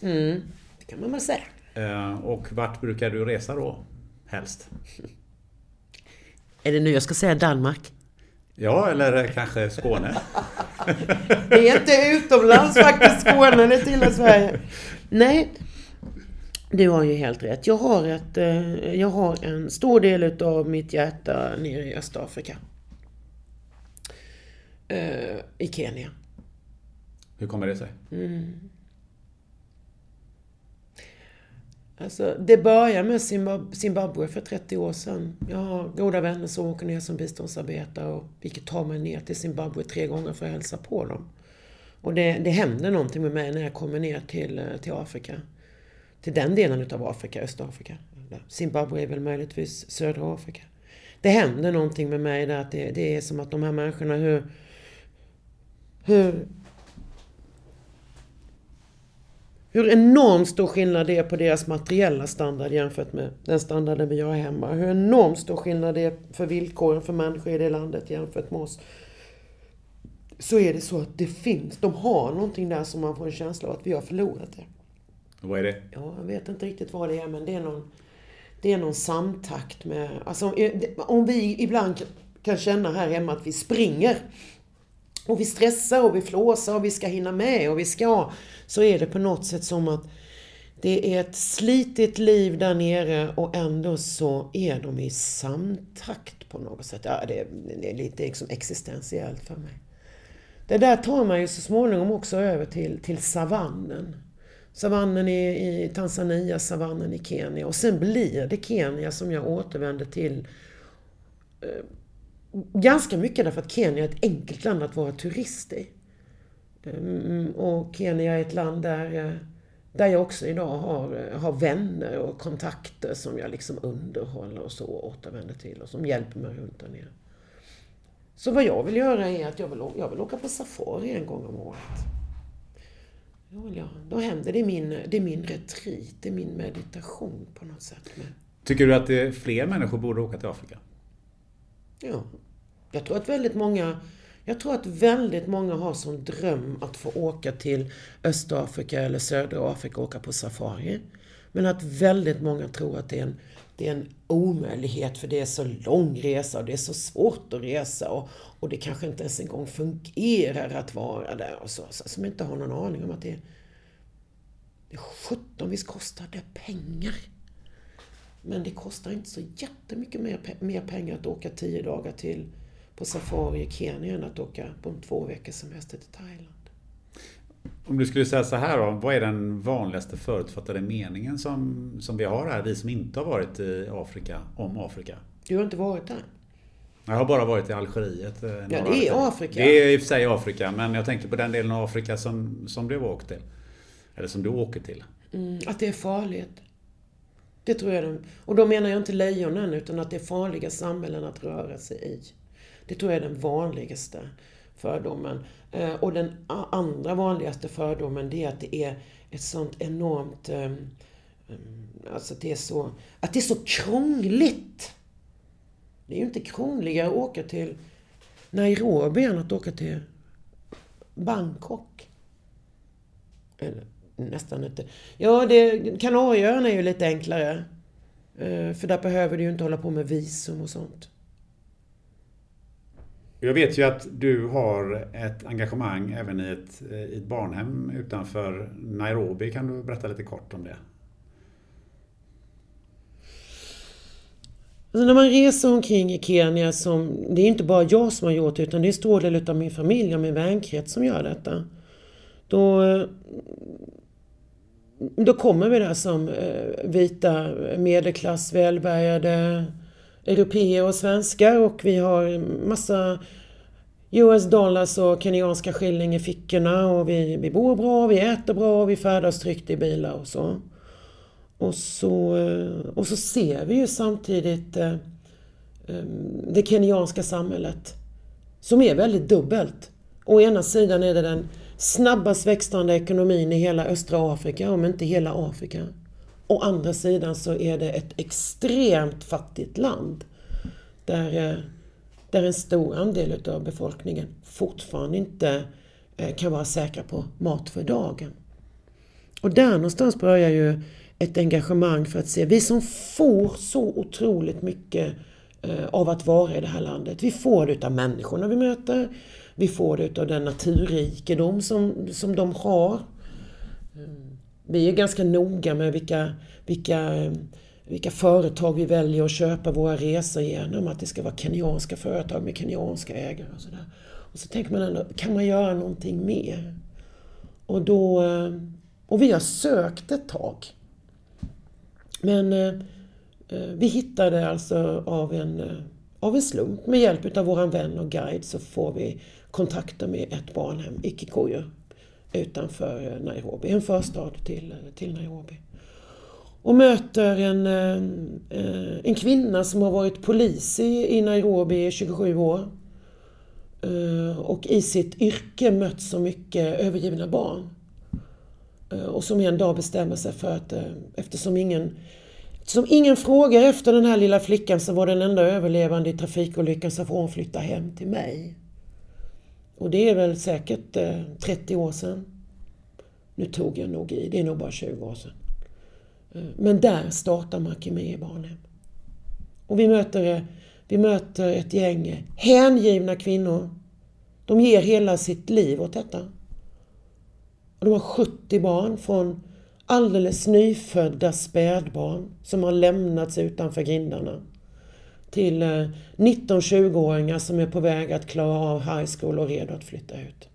Mm, det kan man väl säga. Uh, och vart brukar du resa då? Helst? Är det nu jag ska säga Danmark? Ja, eller kanske Skåne. det är inte utomlands faktiskt, Skåne, det tillhör Sverige. Nej, du har ju helt rätt. Jag har, ett, eh, jag har en stor del utav mitt hjärta nere i Östafrika. Eh, I Kenya. Hur kommer det sig? Mm. Alltså, det började med Zimbabwe för 30 år sedan. Jag har goda vänner som åker ner som biståndsarbetare och vilket tar mig ner till Zimbabwe tre gånger för att hälsa på dem. Och det, det händer någonting med mig när jag kommer ner till, eh, till Afrika. Till den delen utav Afrika, Östafrika. Zimbabwe är väl möjligtvis södra Afrika. Det händer någonting med mig där att det, det är som att de här människorna hur, hur hur enormt stor skillnad det är på deras materiella standard jämfört med den standarden vi har hemma. Hur enormt stor skillnad det är för villkoren för människor i det landet jämfört med oss. Så är det så att det finns, de har någonting där som man får en känsla av att vi har förlorat det. Vad är det? Ja, jag vet inte riktigt vad det är men det är någon, det är någon samtakt med, alltså om vi ibland kan känna här hemma att vi springer och vi stressar och vi flåsar och vi ska hinna med och vi ska så är det på något sätt som att det är ett slitigt liv där nere och ändå så är de i samtakt på något sätt. Ja, det, är, det är lite liksom existentiellt för mig. Det där tar man ju så småningom också över till, till savannen. Savannen i, i Tanzania, savannen i Kenya. Och sen blir det Kenya som jag återvänder till. Eh, ganska mycket därför att Kenya är ett enkelt land att vara turist i. Ehm, och Kenya är ett land där, eh, där jag också idag har, eh, har vänner och kontakter som jag liksom underhåller och så återvänder till och som hjälper mig runt där nere. Så vad jag vill göra är att jag vill, jag vill åka på safari en gång om året. Vill jag, då händer det min, det är min retreat, det är min meditation på något sätt. Tycker du att det fler människor borde åka till Afrika? Ja. Jag tror att väldigt många jag tror att väldigt många har som dröm att få åka till Östafrika eller södra Afrika och åka på safari. Men att väldigt många tror att det är en, det är en omöjlighet för det är så lång resa och det är så svårt att resa och, och det kanske inte ens en gång fungerar att vara där. Och så, så, som inte har någon aning om att det, det sjutton, 17 visst kostar det pengar. Men det kostar inte så jättemycket mer, mer pengar att åka tio dagar till på safari i Kenya än att åka på en två veckors semester till Thailand. Om du skulle säga så här då, vad är den vanligaste förutfattade meningen som, som vi har här, vi som inte har varit i Afrika, om Afrika? Du har inte varit där? Jag har bara varit i Algeriet. eh, några det är. Afrika. Det är i och för sig Afrika, men jag tänkte på den delen av Afrika som, som du har åkt till. Eller som du åker till. Mm, att det är farligt. Det tror jag. de- Och då menar jag inte lejonen, utan att det är farliga samhällen att röra sig i. Det tror jag är den vanligaste fördomen. Eh, och den andra vanligaste fördomen, det är att det är ett sånt enormt... Ehm, ehm, alltså att det är så... Att det är så krångligt! Det är ju inte krångligare att åka till Nairobi än att åka till Bangkok. Eller nästan inte. Ja, det, Kanarieöarna är ju lite enklare. Eh, för där behöver du ju inte hålla på med visum och sånt. Jag vet ju att du har ett engagemang även i ett, eh, i ett barnhem utanför Nairobi. Kan du berätta lite kort om det? Alltså när man reser omkring i Kenya, som, det är inte bara jag som har gjort det, utan det är en stor del av min familj och min vänkrets som gör detta. Då, eh, då kommer vi där som eh, vita medelklass, välbärgade europeer och svenskar och vi har massa US dollars och kenyanska skilling i fickorna och vi, vi bor bra, vi äter bra, vi färdas tryggt i bilar och så. Och så, eh, och så ser vi ju samtidigt eh, eh, det kenyanska samhället som är väldigt dubbelt. Å ena sidan är det den snabbast växande ekonomin i hela östra Afrika, om inte hela Afrika. Å andra sidan så är det ett extremt fattigt land där, eh, där en stor andel av befolkningen fortfarande inte eh, kan vara säkra på mat för dagen. Och där någonstans börjar ju ett engagemang för att se, vi som får så otroligt mycket eh, av att vara i det här landet. Vi får det utav människorna vi möter, vi får det utav den naturrikedom som, som de har. Vi är ganska noga med vilka, vilka, vilka företag vi väljer att köpa våra resor genom. Att det ska vara kenyanska företag med kenyanska ägare och sådär. Och så tänker man ändå, kan man göra någonting mer? Och då... Eh, och vi har sökt ett tag. Men eh, eh, vi hittade alltså av en, av en slump, med hjälp av våran vän och guide, så får vi kontakter med ett barnhem i Kikuyu utanför eh, Nairobi, en förstad till, eh, till Nairobi. Och möter en, eh, en kvinna som har varit polis i, i Nairobi i 27 år. Och i sitt yrke mött så mycket övergivna barn. Och som en dag bestämmer sig för att eftersom ingen, som ingen frågar efter den här lilla flickan som var den enda överlevande i trafikolyckan så får hon flytta hem till mig. Och det är väl säkert eh, 30 år sedan. Nu tog jag nog i, det är nog bara 20 år sedan. Eh, men där startar Makimé barnhem. Och vi möter, eh, vi möter ett gäng hängivna kvinnor. De ger hela sitt liv åt detta. Och de har 70 barn från alldeles nyfödda spädbarn som har lämnats utanför grindarna till eh, 19-20-åringar som är på väg att klara av high school och redo att flytta ut.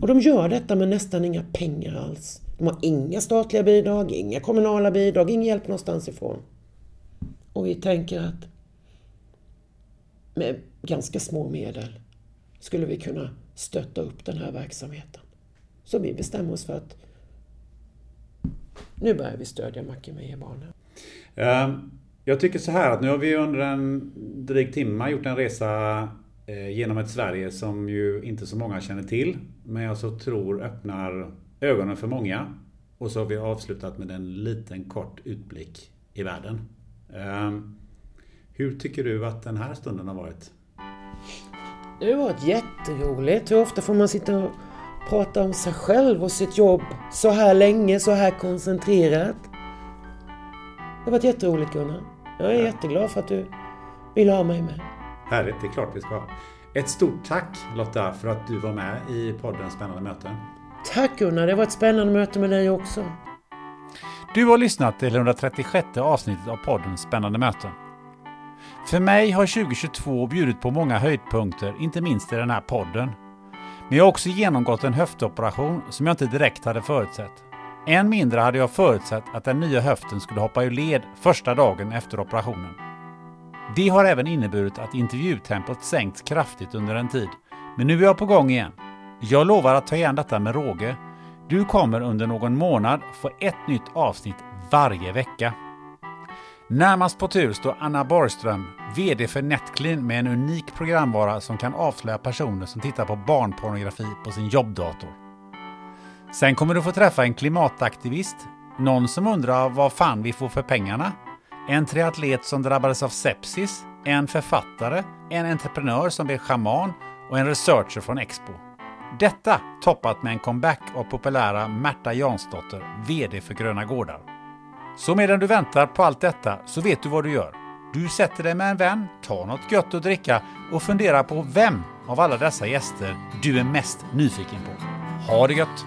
Och de gör detta med nästan inga pengar alls. De har inga statliga bidrag, inga kommunala bidrag, ingen hjälp någonstans ifrån. Och vi tänker att med ganska små medel skulle vi kunna stötta upp den här verksamheten. Så vi bestämmer oss för att nu börjar vi stödja Mackie-Meyer-barnen. Jag tycker så här att nu har vi under en dryg timme gjort en resa eh, genom ett Sverige som ju inte så många känner till. Men jag så tror öppnar ögonen för många. Och så har vi avslutat med en liten kort utblick i världen. Ehm, hur tycker du att den här stunden har varit? Det har varit jätteroligt. Hur ofta får man sitta och prata om sig själv och sitt jobb så här länge, så här koncentrerat? Det har varit jätteroligt Gunnar. Jag är jätteglad för att du vill ha mig med. Härligt, det är klart vi ska. Ett stort tack Lotta för att du var med i podden Spännande möten. Tack Gunnar, det var ett spännande möte med dig också. Du har lyssnat till 136 avsnittet av podden Spännande möten. För mig har 2022 bjudit på många höjdpunkter, inte minst i den här podden. Men jag har också genomgått en höftoperation som jag inte direkt hade förutsett. Än mindre hade jag förutsett att den nya höften skulle hoppa ur led första dagen efter operationen. Det har även inneburit att intervjutempot sänkts kraftigt under en tid. Men nu är jag på gång igen. Jag lovar att ta igen detta med råge. Du kommer under någon månad få ett nytt avsnitt varje vecka. Närmast på tur står Anna Borgström, VD för Netclean med en unik programvara som kan avslöja personer som tittar på barnpornografi på sin jobbdator. Sen kommer du få träffa en klimataktivist, någon som undrar vad fan vi får för pengarna, en triatlet som drabbades av sepsis, en författare, en entreprenör som blev schaman och en researcher från Expo. Detta toppat med en comeback av populära Märta Jansdotter, VD för Gröna Gårdar. Så medan du väntar på allt detta så vet du vad du gör. Du sätter dig med en vän, tar något gött att dricka och funderar på vem av alla dessa gäster du är mest nyfiken på. Ha det gött!